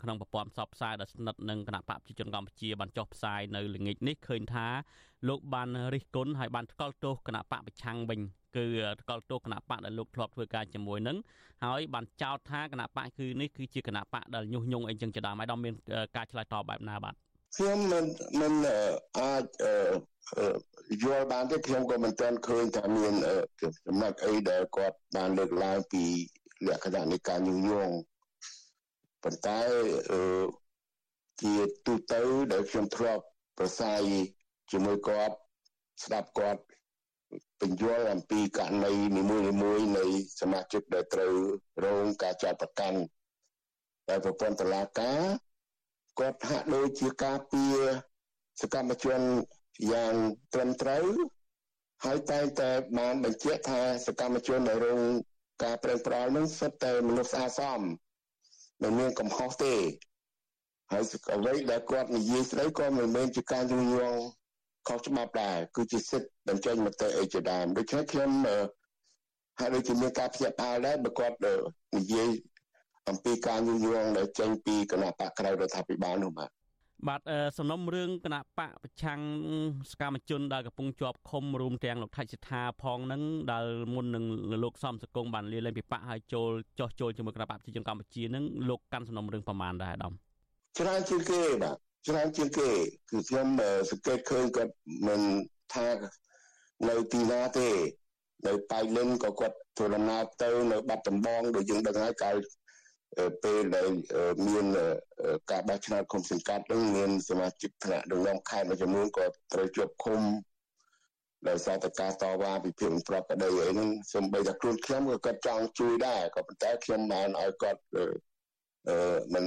ក្នុងប្រព័ន្ធផ្សព្វផ្សាយដ៏ស្និទ្ធនឹងគណៈបកប្រជាជនកម្ពុជាបានចោះផ្សាយនៅល្ងាចនេះឃើញថាលោកបានរិះគន់ហើយបានថ្កោលទោសគណៈបកប្រឆាំងវិញគឺថ្កោលទោសគណៈបកដែលលោកធ្លាប់ធ្វើការជាមួយនឹងហើយបានចោទថាគណៈបកគឺនេះគឺជាគណៈបកដែលញុះញង់អីចឹងជាដើមហើយដល់មានការឆ្លើយតបបែបណាបាទខ្ញុំមិនមិនអាច យល់បានទេខ្ញុំក៏មិនទាន់ឃើញថាមានចំណុចអីដែលគាត់បានលើកឡើងពីលក្ខណៈនៃការញុះញង់ប៉ុន្តែអឺជាទូទៅដែលខ្ញុំធ្លាប់ប្រស័យជាមួយគាត់ស្ដាប់គាត់បញ្យល់អំពីករណីនីមួយៗនៃសមាជិកដែលត្រូវរងការចាត់ប្រកាន់តែប្រព័ន្ធតុលាការគាត់ហាក់ដូចជាការពារសកម្មជន យ៉ាងត្រឹមត្រូវហើយតែងតែបានបញ្ជាក់ថាសកម្មជនដែលរងការប្រឹងប្រែងនឹងសុទ្ធតែមនុស្សស្អាតសមមិនមានកំហុសទេហើយអ្វីដែលគាត់និយាយស្ដីក៏មិនមែនជាការញុះញង់ខុសច្បាប់ដែរគឺជាសិទ្ធិបញ្ចេញមតិអីជាដើមដូច្នេះខ្ញុំហើយដូចជាមានការភ្ញាក់ផ្អើលដែរបើគាត់និយាយអំពីការញុះញង់ដែលចេញពីគណៈបកក្រៅរដ្ឋាភិបាលនោះបាទ បាទសំណុំរឿងគណៈបកប្រឆាំងសកម្មជនដែលកំពុងជាប់ឃុំរួមទាំងលោកថៃសិដ្ឋាផងនឹងដែលមុននឹងលោកសំសកុងបានលាលែងពីបកហើយចូលចោះចូលជាមួយគណៈបកប្រជាជនកម្ពុជានឹងលោកកាន់សំណុំរឿងប្រមាណដែរអាដាមច្រើនជាងគេបាទច្រើនជាងគេ គឺខ្ញុំសង្កេតឃើញគាត់មិនថានៅទីណាទេនៅប៉ៃលិនក៏គាត់ធ្វើដំណើរទៅនៅបាត់ដំបងដូចយើងដឹងហើយកាល ពេលដែលមានការបោះឆ្នោតគុំសង្កាត់នឹងមានសមាជិកថ្នាក់ដឹកនាំខេត្តមួយចំនួនក៏ត្រូវជាប់ឃុំដោយសារតែការតវ៉ាពីភាពប្រកបដីអីហ្នឹងសូម្បីតែខ្លួនខ្ញុំក៏គាត់ចង់ជួយដែរក៏ប៉ុន្តែខ្ញុំបានឲ្យគាត់អឺមិន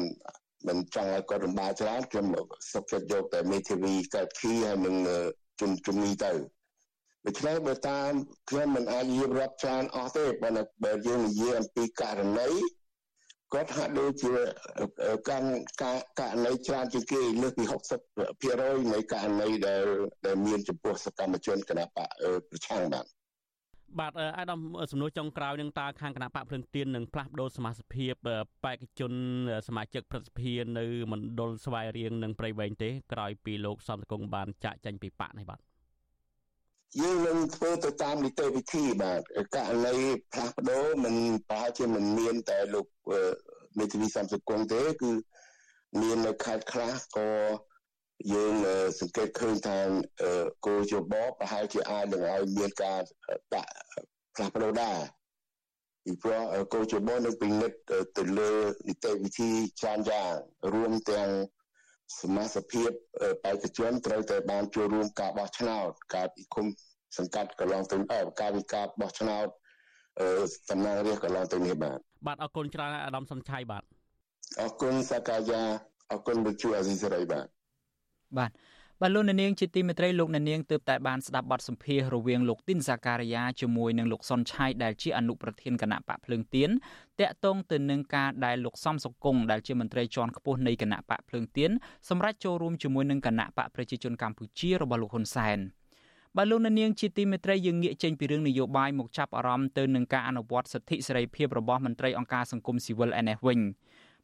មិនចង់ឲ្យគាត់រំបាច្រើនខ្ញុំសុខចិត្តយកតែមេធាវីកើតខីហើយនឹងជំជំនីទៅដូច្នេះបើតាមខ្ញុំមិនអាចរៀបរាប់ច្រើនអស់ទេបើបើយើងនិយាយអំពីករណី គាត់ហាក់ដូចជាកាន់ការករណីច្រើនជាងគេលើសពី60%នៃករណីដែលដែលមានចំពោះសកម្មជនគណបកប្រឆាំងបាទបាទអាដាមសំណួរចុងក្រោយនឹងតើខាងគណៈបកភ្លឹងទៀននឹងផ្លាស់ប្ដូរសមាជិកភាពបេក្ខជនសមាជិកព្រឹទ្ធសភានៅមណ្ឌលស្វាយរៀងនិងព្រៃវែងទេក្រោយពីលោកសំសកុងបានចាក់ចេញពីបកនេះបាទ យើងនឹងធ្វើទៅតាមនីតិវិធីបាទករណីផ្លាស់ប្ដូរមិនប្រហែលជាមិនមានតែលោកមេធាវីសំសកុងទេគឺមាននៅខេត្តខ្លះក៏យើងសង្កេតឃើញថាគោលយោបល់ប្រហែលជាអាចនឹងឲ្យមានការដាក់ផ្លាស់ប្ដូរដែរពីព្រោះគោលយោបល់នឹងពិនិត្យទៅលើនីតិវិធីច្រើនយ៉ាងរួមទាំង សមាជិកភាពបេក្ខជនត្រូវតែបានចូលរួមការបោះឆ្នោតការពិគុំសង្កាត់កន្លងទៅការវិការបោះឆ្នោតតំណាងរាស្ត្រកន្លងទៅនេះបាទបាទអរគុណច្រើនអាដាមសំឆៃបាទអរគុណសកាយាអរគុណវិទ្យុអាស៊ីសេរីបាទបាទបាទលោកនាងជាទីមេត្រីលោកនាងទើបតែបានស្ដាប់បទសម្ភាសរវាងលោកទីនសាការីយ៉ាជាមួយនឹងលោកសុនឆៃដែលជាអនុប្រធានគណៈបកភ្លើងទៀន តាក់ទងទៅនឹងការដែលលោកសំសុគង្គដែលជាមន្ត្រីជាន់ខ្ពស់នៃគណៈបកភ្លើងទៀនសម្រាប់ចូលរួមជាមួយនឹងគណៈបកប្រជាជនកម្ពុជារបស់លោកហ៊ុនសែនបាទលោកនាងជាទីមេត្រីយើងងាកចេញពីរឿងនយោបាយមកចាប់អារម្មណ៍ទៅនឹងការអនុវត្តសិទ្ធិសេរីភាពរបស់មន្ត្រីអង្គការសង្គមស៊ីវិលឯនេះវិញ។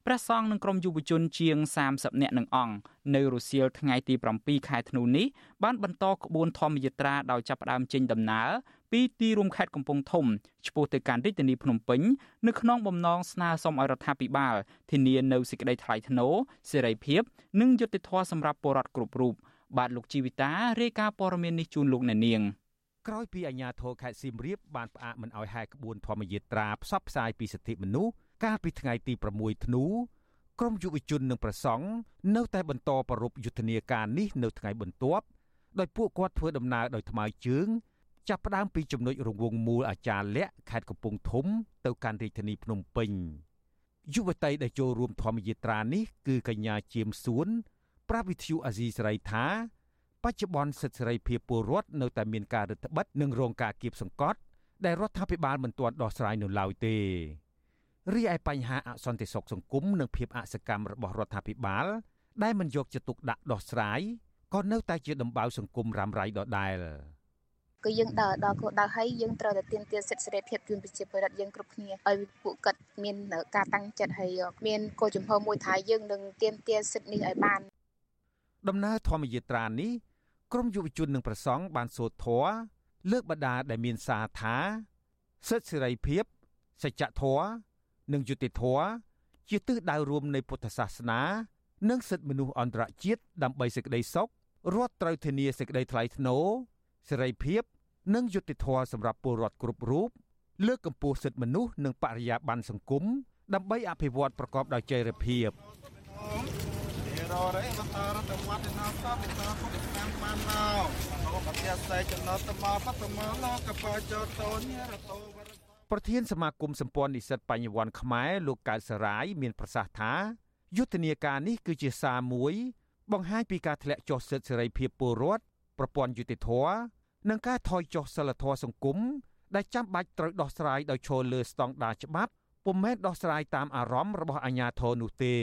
ព្រះសង្ឃនិងក្រុមយុវជនជាង30នាក់នឹងអង្គនៅរុស្ស៊ីលថ្ងៃទី7ខែធ្នូនេះបានបន្តក្បួនធម្មយាត្រាដោយចាប់ផ្ដើមចេញដំណើរពីទីរួមខេត្តកំពង់ធំឆ្ពោះទៅកាន់រាជធានីភ្នំពេញនៅក្នុងបំណងស្នើសុំឲ្យរដ្ឋាភិបាលធានានៅសេចក្តីថ្លៃថ្នូរសេរីភាពនិងយុត្តិធម៌សម្រាប់ពលរដ្ឋគ្រប់រូបបាទលោកជីវិតារាយការណ៍ព័ត៌មាននេះជូនលោកអ្នកនាងក្រោយពីអាជ្ញាធរខេត្តសៀមរាបបានផ្អាកមិនឲ្យហែកក្បួនធម្មយាត្រាផ្សព្វផ្សាយពីសិទ្ធិមនុស្ស កាលពីថ្ងៃទី6ធ្នូក្រមយុវជននិងប្រសង់នៅតែបន្តប្ររពយុទ្ធនាការនេះនៅថ្ងៃបន្ទាប់ដោយពួកគាត់ធ្វើដំណើរដោយថ្មើរជើងចាប់ផ្ដើមពីចំណុចរង្វង់មូលអាចារ្យលក្ខខេត្តកំពង់ធំ ទៅកាន់រាជធានីភ្នំពេញយុវតីដែលចូលរួមធម្មយាត្រានេះគឺកញ្ញាជាមសួនប្រាប់វិទ្យុអាស៊ីសេរីថាបច្ចុប្បន្នសិទ្ធិសេរីភាពពលរដ្ឋនៅតែមានការរឹតបន្តឹងនិងរងការគៀបសង្កត់ដែលរដ្ឋាភិបាលមិនទាន់ដោះស្រាយនៅឡើយទេ រីឯបញ្ហាអសន្តិសុខសង្គមនិងភាពអសកម្មរបស់រដ្ឋាភិបាលដែលមិនយកចិត្តទុកដាក់ដោះស្រាយក៏នៅតែជាដំបៅសង្គមរ៉ាំរ៉ៃដដែលគឺយើងដើរដល់គោលដៅហើយយើងត្រូវតែទាមទារសិទ្ធិសេរីភាពជូនប្រជាពលរដ្ឋយើងគ្រប់គ្នាឲ្យពួកគាត់មានការតាំងចិត្តហើយមានគោលចំហមួយថាយើងនឹងទាមទារសិទ្ធិនេះឲ្យបាន ដំណើរធម្មយាត្រានេះក្រមយុវជននិងប្រសង់បានសូត្រធម៌លើកបដាដែលមានសារថាសិទ្ធិសេរីភាពសច្ចធម៌ និងយុត្តិធម៌ជាទិសដៅរួមនៃពុទ្ធសាសនា និងសិទ្ធិមនុស្សអន្តរជាតិដើម្បីសេចក្តីសុខរដ្ឋត្រូវធានាសេចក្តីថ្លៃថ្នូរសេរីភាពនិងយុត្តិធម៌សម្រាប់ពលរដ្ឋគ្រប់រូបលើកកម្ពស់សិទ្ធិមនុស្សនិងបរិយាបន្នសង្គមដើម្បីអភិវឌ្ឍប្រកបដោយចីរភាពររេបន្តរដ្ឋវត្តនៅសពបន្តពុទ្ធឆ្នាំបានមកអនុបត្តិសេចំណតបបតមលោកបច្ចតោនិរតោ ប្រធានសមាគមសម្ព័ន្ធនិស្សិតបញ្ញវន្តខ្មែរលោកកើតសរាយមានប្រសាសន៍ថាយុទ្ធនាការនេះគឺជាសារមួយ បង្ហាញពីការធ្លាក់ចុះសិទ្ធិសេរីភាពពលរដ្ឋប្រព័ន្ធយុតិធធនិងការថយចុះសិលធម៌សង្គមដែលចាំបាច់ត្រូវដោះស្រាយដោយឈលលើស្តង់ដារច្បាប់ពុំមែនដោះស្រាយតាមអារម្មណ៍របស់អាជ្ញាធរនោះទេ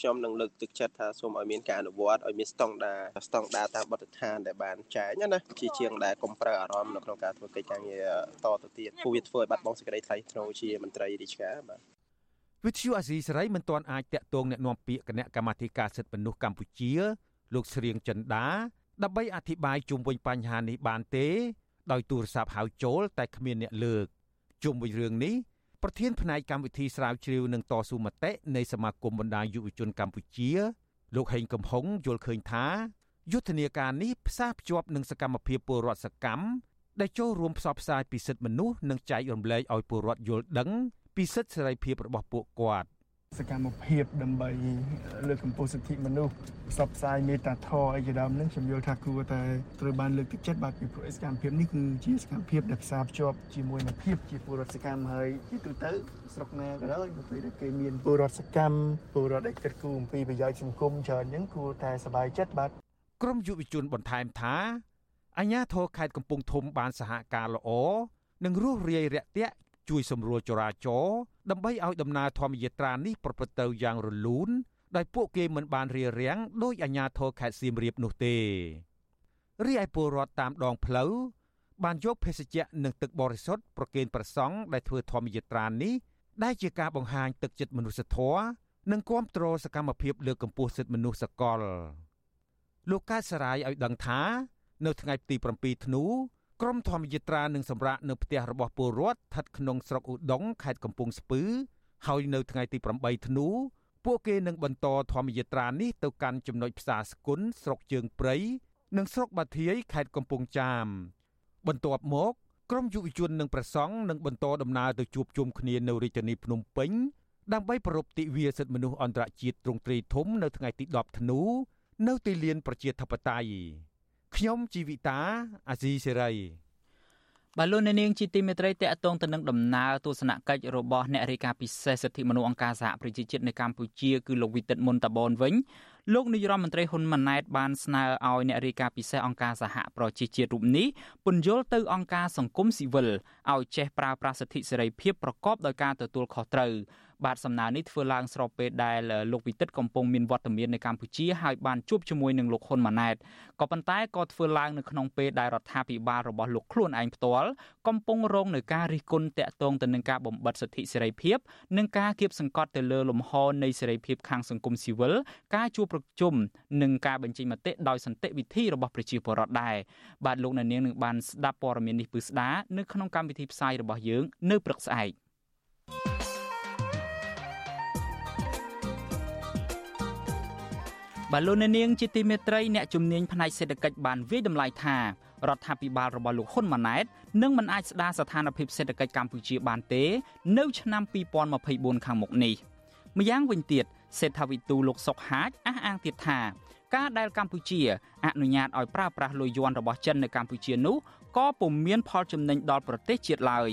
ខ្ញុំនឹងលើកទឹកចិត្តថាសូមឲ្យមានការអនុវត្តឲ្យមានស្តង់ដាស្តង់ដាតាមបទដ្ឋានដែលបានចែងណាជាជាងដែលកុំប្រើអារម្មណ៍នៅក្នុងការធ្វើកិច្ចការងារតទៅទៀតព្រោះវាធ្វើឲ្យបាត់បង់សេចក្តីថ្លៃថ្នូរជាមន្ត្រីរាជការបាទវិទ្យុអាស៊ីសេរីមិនទាន់អាចតាក់ទងแนะនាំពាក្យគណៈកម្មាធិការសិទ្ធិមនុស្សកម្ពុជា លោកស្រៀងចិន្តាដើម្បីអធិប្បាយជុំវិញបញ្ហានេះបានទេ ដោយទូរស័ព្ទហៅចូលតែគ្មានអ្នកលើកជុំវិញរឿងនេះ ប្រធានផ្នែកកម្មវិធីស្រាវជ្រាវនិងតស៊ូមតិនៃសមាគមបណ្ដាយុវជនកម្ពុជា លោកហេងកំហុងយល់ឃើញថាយុទ្ធនាការនេះផ្សារភ្ជាប់នឹងសកម្មភាពពលរដ្ឋសកម្មដែលចូលរួមផ្សព្វផ្សាយពីសិទ្ធិមនុស្សនិងចែករំលែកឲ្យពលរដ្ឋយល់ដឹងពីសិទ្ធិសេរីភាពរបស់ពួកគាត់ សកម្មភាពដើម្បីលើកកម្ពស់សិទ្ធិមនុស្សផ្សព្វផ្សាយមេត្តាធម៌អីជាដើមនឹងខ្ញុំយល់ថាគួរតែត្រូវបានលើកទឹកចិត្តបាទពីព្រោះសកម្មភាពនេះគឺជាសកម្មភាពដែលផ្សារភ្ជាប់ជាមួយនឹងភាពជាពលរដ្ឋសកម្មហើយជាទូទៅស្រុកណាក៏ដោយនៅពេលដែលគេមានពលរដ្ឋសកម្មពលរដ្ឋដែលគិតគូរអំពីប្រយោជន៍សង្គមច្រើនអញ្ចឹងគួរតែសប្បាយចិត្តបាទក្រមយុវជនបន្ថែមថាអញ្ញាធរខេត្តកំពង់ធំបានសហការល្អនិងរស់រាយរាក់ទាក់ ជួយសម្រួលចរាចរណ៍ដើម្បីឲ្យដំណើរធម្មយាត្រានេះប្រព្រឹត្តទៅយ៉ាងរលូនដោយពួកគេមិនបានរារាំងដោយអាជ្ញាធរខេត្តសៀមរាបនោះទេរីឯពលរដ្ឋតាមដងផ្លូវបានយកភេសជ្ជៈនិងទឹកបរិសុទ្ធប្រគេនព្រះសង្ឃដែលធ្វើធម្មយាត្រានេះដែលជាការបង្ហាញទឹកចិត្តមនុស្សធម៌និងគាំទ្រសកម្មភាពលើកកម្ពស់សិទ្ធិមនុស្សសកលលោកកើតសរាយឲ្យដឹងថា នៅថ្ងៃទី7ធ្នូ ក្រុមធម្មយាត្រានឹងសម្រាកនៅផ្ទះរបស់ពលរដ្ឋស្ថិតក្នុងស្រុកឧដុង្គខេត្តកំពង់ស្ពឺ ហើយនៅថ្ងៃទី8ធ្នូពួកគេនឹងបន្តធម្មយាត្រានេះទៅកាន់ចំណុចផ្សារស្គុនស្រុកជើងព្រៃនិងស្រុកបាធាយខេត្តកំពង់ចាម បន្ទាប់មកក្រុមយុវជននិងប្រសង់នឹងបន្តដំណើរទៅជួបជុំគ្នានៅរាជធានីភ្នំពេញដើម្បីប្រពៃទិវាសិទ្ធិមនុស្សអន្តរជាតិទ្រង់ទ្រីធំនៅថ្ងៃទី10ធ្នូនៅទីលានប្រជាធិបតេយ្យ ខ្ញុំជីវិតាអាស៊ីសេរីបាទលោកអ្នកនាងជាទីមេត្រីតកតងទៅនឹងដំណើរទស្សនកិច្ចរបស់អ្នករាយការណ៍ពិសេសសិទ្ធិមនុស្សអង្គការសហប្រជាជាតិនៅកម្ពុជាគឺលោកវិទិតមុនតាបនវិញលោកនាយរដ្ឋមន្ត្រីហ៊ុនម៉ាណែតបានស្នើឲ្យអ្នករាយការណ៍ពិសេសអង្គការសហប្រជាជាតិរូបនេះពន្យល់ទៅអង្គការសង្គមស៊ីវិលឲ្យចេះប្រើប្រាស់សិទ្ធិសេរីភាពប្រកបដោយការទទួលខុសត្រូវ បាទសំណើនេះធ្វើឡើងស្របពេលដែលលោកវិទិតកំពុងមានវត្តមាននៅកម្ពុជាហើយបានជួបជាមួយនឹងលោកហ៊ុនម៉ាណែតក៏ប៉ុន្តែក៏ធ្វើឡើងនៅក្នុងពេលដែលរដ្ឋាភិបាលរបស់លោកខ្លួនឯងផ្ទាល់កំពុងរងនឹងការរិះគន់តាក់ទងទៅនឹងការបំបិទសិទ្ធិសេរីភាពនិងការគៀបសង្កត់ទៅលើលំហនៃសេរីភាពខាងសង្គមស៊ីវិលការជួបប្រជុំនិងការបញ្ចេញមតិដោយសន្តិវិធីរបស់ប្រជាពលរដ្ឋដែរបាទលោកអ្នកនាងនឹងបានស្ដាប់ព័ត៌មាននេះពឺស្ដានៅក្នុងកម្មវិធីផ្សាយរបស់យើងនៅព្រឹកស្អែក បាទលោកអ្នកនាងជាទីមេត្រីអ្នកជំនាញផ្នែកសេដ្ឋកិច្ចបានវាយតម្លៃថារដ្ឋាភិបាលរបស់លោកហ៊ុនម៉ាណែតនឹងមិនអាចស្ដារស្ថានភាពសេដ្ឋកិច្ចកម្ពុជាបានទេ នៅ ឆ្នាំ2024ខាងមុខនេះម្យ៉ាងវិញទៀតសេដ្ឋវិទូលោកសុកហាជអះអាងទៀតថាការដែលកម្ពុជាអនុញ្ញាតឲ្យប្រើប្រាស់លុយយួនរបស់ចិននៅកម្ពុជានោះក៏ពុំមានផលចំណេញដល់ប្រទេសជាតិឡើយ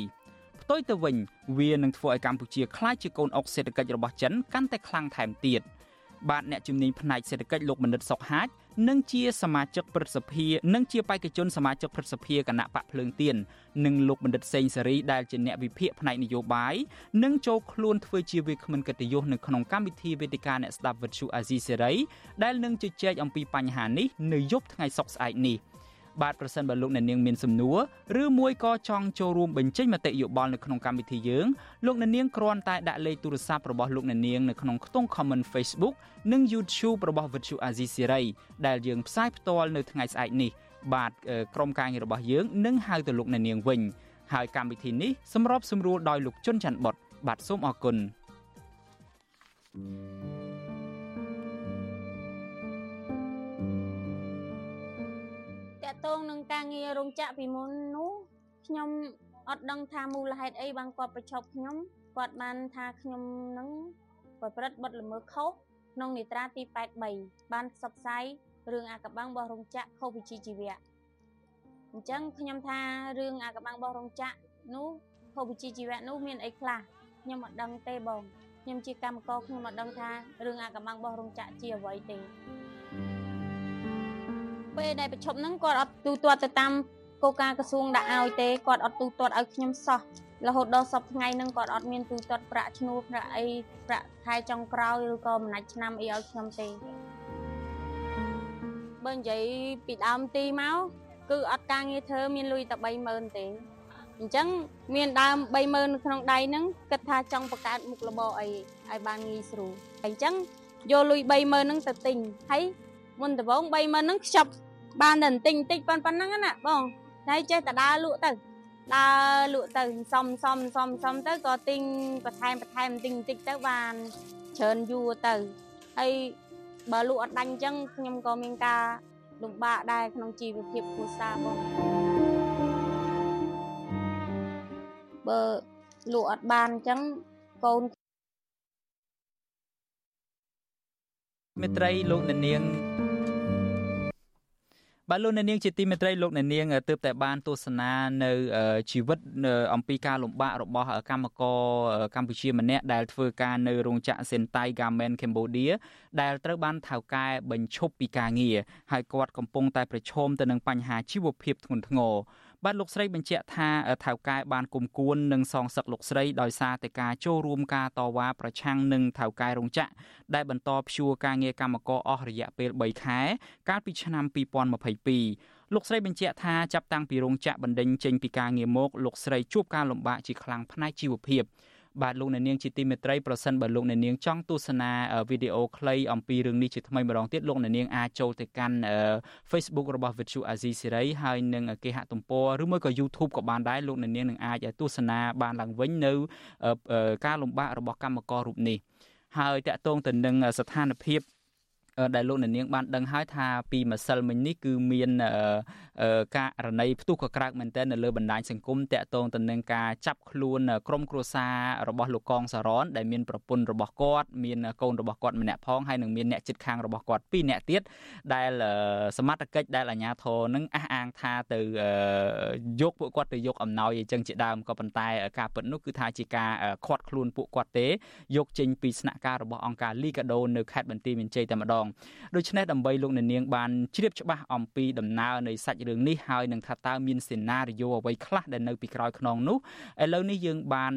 ផ្ទុយទៅវិញ វានឹងធ្វើឲ្យកម្ពុជាក្លាយជាកូនអុកសេដ្ឋកិច្ចរបស់ចិនកាន់តែខ្លាំងថែមទៀត។ បាទអ្នកជំនាញផ្នែកសេដ្ឋកិច្ចលោកបណ្ឌិតសុកហាជនិងជាសមាជិកព្រឹទ្ធសភានិងជាបេក្ខជនសមាជិកព្រឹទ្ធសភាគណៈបកភ្លើងទៀននិងលោកបណ្ឌិតសេងសេរីដែលជាអ្នកវិភាគផ្នែកនយោបាយនិងចូលខ្លួនធ្វើជាវាគ្មិនកិត្តិយសនៅក្នុងកម្មវិធីវេទិកាអ្នកស្ដាប់វិទ្យុអាស៊ីសេរីដែលនឹងជជែកអំពីបញ្ហានេះនៅយប់ថ្ងៃសុក្រស្អែកនេះ។ បាទប្រសិនបើលោកអ្នកនាងមានសំណួរឬមួយក៏ចង់ចូលរួមបញ្ចេញមតិយោបល់នៅក្នុងកម្មវិធីយើងលោកអ្នកនាងគ្រាន់តែដាក់លេខទូរស័ព្ទរបស់លោកអ្នកនាងនៅក្នុងខ្ទង់ comment Facebook និង YouTube របស់ Vuthu Azizi Siri ដែលយើងផ្សាយផ្ទាល់នៅថ្ងៃស្អែកនេះបាទក្រុមការងាររបស់យើងនឹងហៅទៅលោកអ្នកនាងវិញហើយកម្មវិធីនេះសម្របសម្រួលដោយលោកជុនច័ន្ទបុតបាទសូមអរគុណ thank you តងនឹងការងាររោងចក្រពីមុននោះខ្ញុំអត់ដឹងថាមូលហេតុអីបានគាត់ប្រឈប់ខ្ញុំគាត់បានថាខ្ញុំនឹងប្រព្រឹត្តបទល្មើសខុសក្នុងនេត្រាទី83បានផ្សព្វផ្សាយរឿងអាកបាំងរបស់រោងចក្រខុសវិជ្ជាជីវៈអញ្ចឹងខ្ញុំថារឿងអាកបាំងរបស់រោងចក្រនោះខុសវិជ្ជាជីវៈនោះមានអីខ្លះខ្ញុំអត់ដឹងទេបងខ្ញុំជាកម្មករខ្ញុំអត់ដឹងថារឿងអាកបាំងរបស់រោងចក្រជាអ្វីទេ ពេលដែលប្រជុំហ្នឹងគាត់អត់ទូទាត់ទៅតាមគោលការណ៍ក្រសួងដាក់ឲ្យទេគាត់អត់ទូទាត់ឲ្យខ្ញុំសោះរហូតដល់សពថ្ងៃហ្នឹងគាត់អត់មានទូទាត់ប្រាក់ឈ្នួលប្រាក់អីប្រាក់ខែចុងក្រោយឬក៏មួយណាច់ឆ្នាំអីឲ្យខ្ញុំទេបើនិយាយពីដើមទីមកគឺអត់ការងារធ្វើមានលុយតែ30000ទេអញ្ចឹងមានដើម30000នៅក្នុងដៃហ្នឹងគិតថាចង់បង្កើតមុខរបរអីឲ្យបានងាយស្រួលអញ្ចឹងយកលុយ30000ហ្នឹងទៅទិញហើយ មុនដំបូង30000ហ្នឹងខ្ចប់បានតែបន្តិចបន្តិចប៉ុណ្ណឹងណាបងហើយចេះតែដើរលក់ទៅដើរលក់ទៅសំសំសំសំទៅក៏ទិញបន្ថែមបន្ថែមបន្តិចបន្តិចទៅបានច្រើនយូរទៅហើយបើលក់អត់ដាច់អញ្ចឹងខ្ញុំក៏មានការលំបាកដែរក្នុងជីវភាពគ្រួសារបងបើលក់អត់បានអញ្ចឹងកូនមេត្រីលោកអ្នកនាង បាទលោកអ្នកនាងជាទីមេត្រីលោកអ្នកនាងទើបតែបានទស្សនានៅជីវិតអំពីការលំបាករបស់កម្មករកម្ពុជាម្នាក់ដែលធ្វើការនៅរោងចក្រ Sentai Garment Cambodia ដែលត្រូវបានថៅកែបញ្ឈប់ពីការងារហើយគាត់កំពុងតែប្រឈមទៅនឹងបញ្ហាជីវភាពធ្ងន់ធ្ងរ បាទលោកស្រីបញ្ជាក់ថាថៅកែបានគុំគួននិងសងសឹកលោកស្រីដោយសារតែការចូលរួមការតវ៉ាប្រឆាំងនឹងថៅកែរោងចក្រដែលបន្តព្យួរការងារកម្មករអស់រយៈពេល3ខែកាលពីឆ្នាំ2022លោកស្រីបញ្ជាក់ថាចាប់តាំងពីរោងចក្របណ្ដេញចេញពីការងារមកលោកស្រីជួបការលំបាកជាខ្លាំងផ្នែកជីវភាព បាទលោកអ្នកនាងជាទីមេត្រីប្រសិនបើលោកអ្នកនាងចង់ទស្សនាវីដេអូខ្លីអំពីរឿងនេះជាថ្មីម្ដងទៀតលោកអ្នកនាងអាចចូលទៅកាន់ Facebook របស់ Vithu Azizi Serai ហើយនឹងគេហទំព័រឬមួយក៏ YouTube ក៏បានដែរលោកអ្នកនាងនឹងអាចទស្សនាបានឡើងវិញនៅការលំបាករបស់កម្មកររូបនេះហើយតកតងទៅនឹងស្ថានភាព ដែលលោកអ្នកនាងបានដឹងហើយថាពីម្សិលមិញនេះគឺមានករណីផ្ទុះកក្រើកមែនទែននៅលើបណ្ដាញសង្គមតាក់ទងទៅនឹងការចាប់ខ្លួនក្រុមគ្រួសាររបស់លោកកងសរនដែលមានប្រពន្ធរបស់គាត់មានកូនរបស់គាត់ម្នាក់ផងហើយនឹងមានអ្នកជិតខាងរបស់គាត់ពីរនាក់ទៀតដែលសមត្ថកិច្ចដែលអាជ្ញាធរនឹងអះអាងថាទៅយកពួកគាត់ទៅយកអំណោយអញ្ចឹងជាដើមក៏ប៉ុន្តែការពិតនោះគឺថាជាការខាត់ខ្លួនពួកគាត់ទេយកចេញពីស្នាក់ការរបស់អង្គការលីកាដូនៅខេត្តបន្ទាយមានជ័យតែម្ដងដូច្នេះដើម្បីលោកអ្នកនាងបានជ្រាបច្បាស់អំពីដំណើរនៃសាច់រឿងនេះហើយនឹងថាតើមានសេណារីយ៉ូអ្វីខ្លះដែលនៅពីក្រោយខ្នងនោះឥឡូវនេះយើងបាន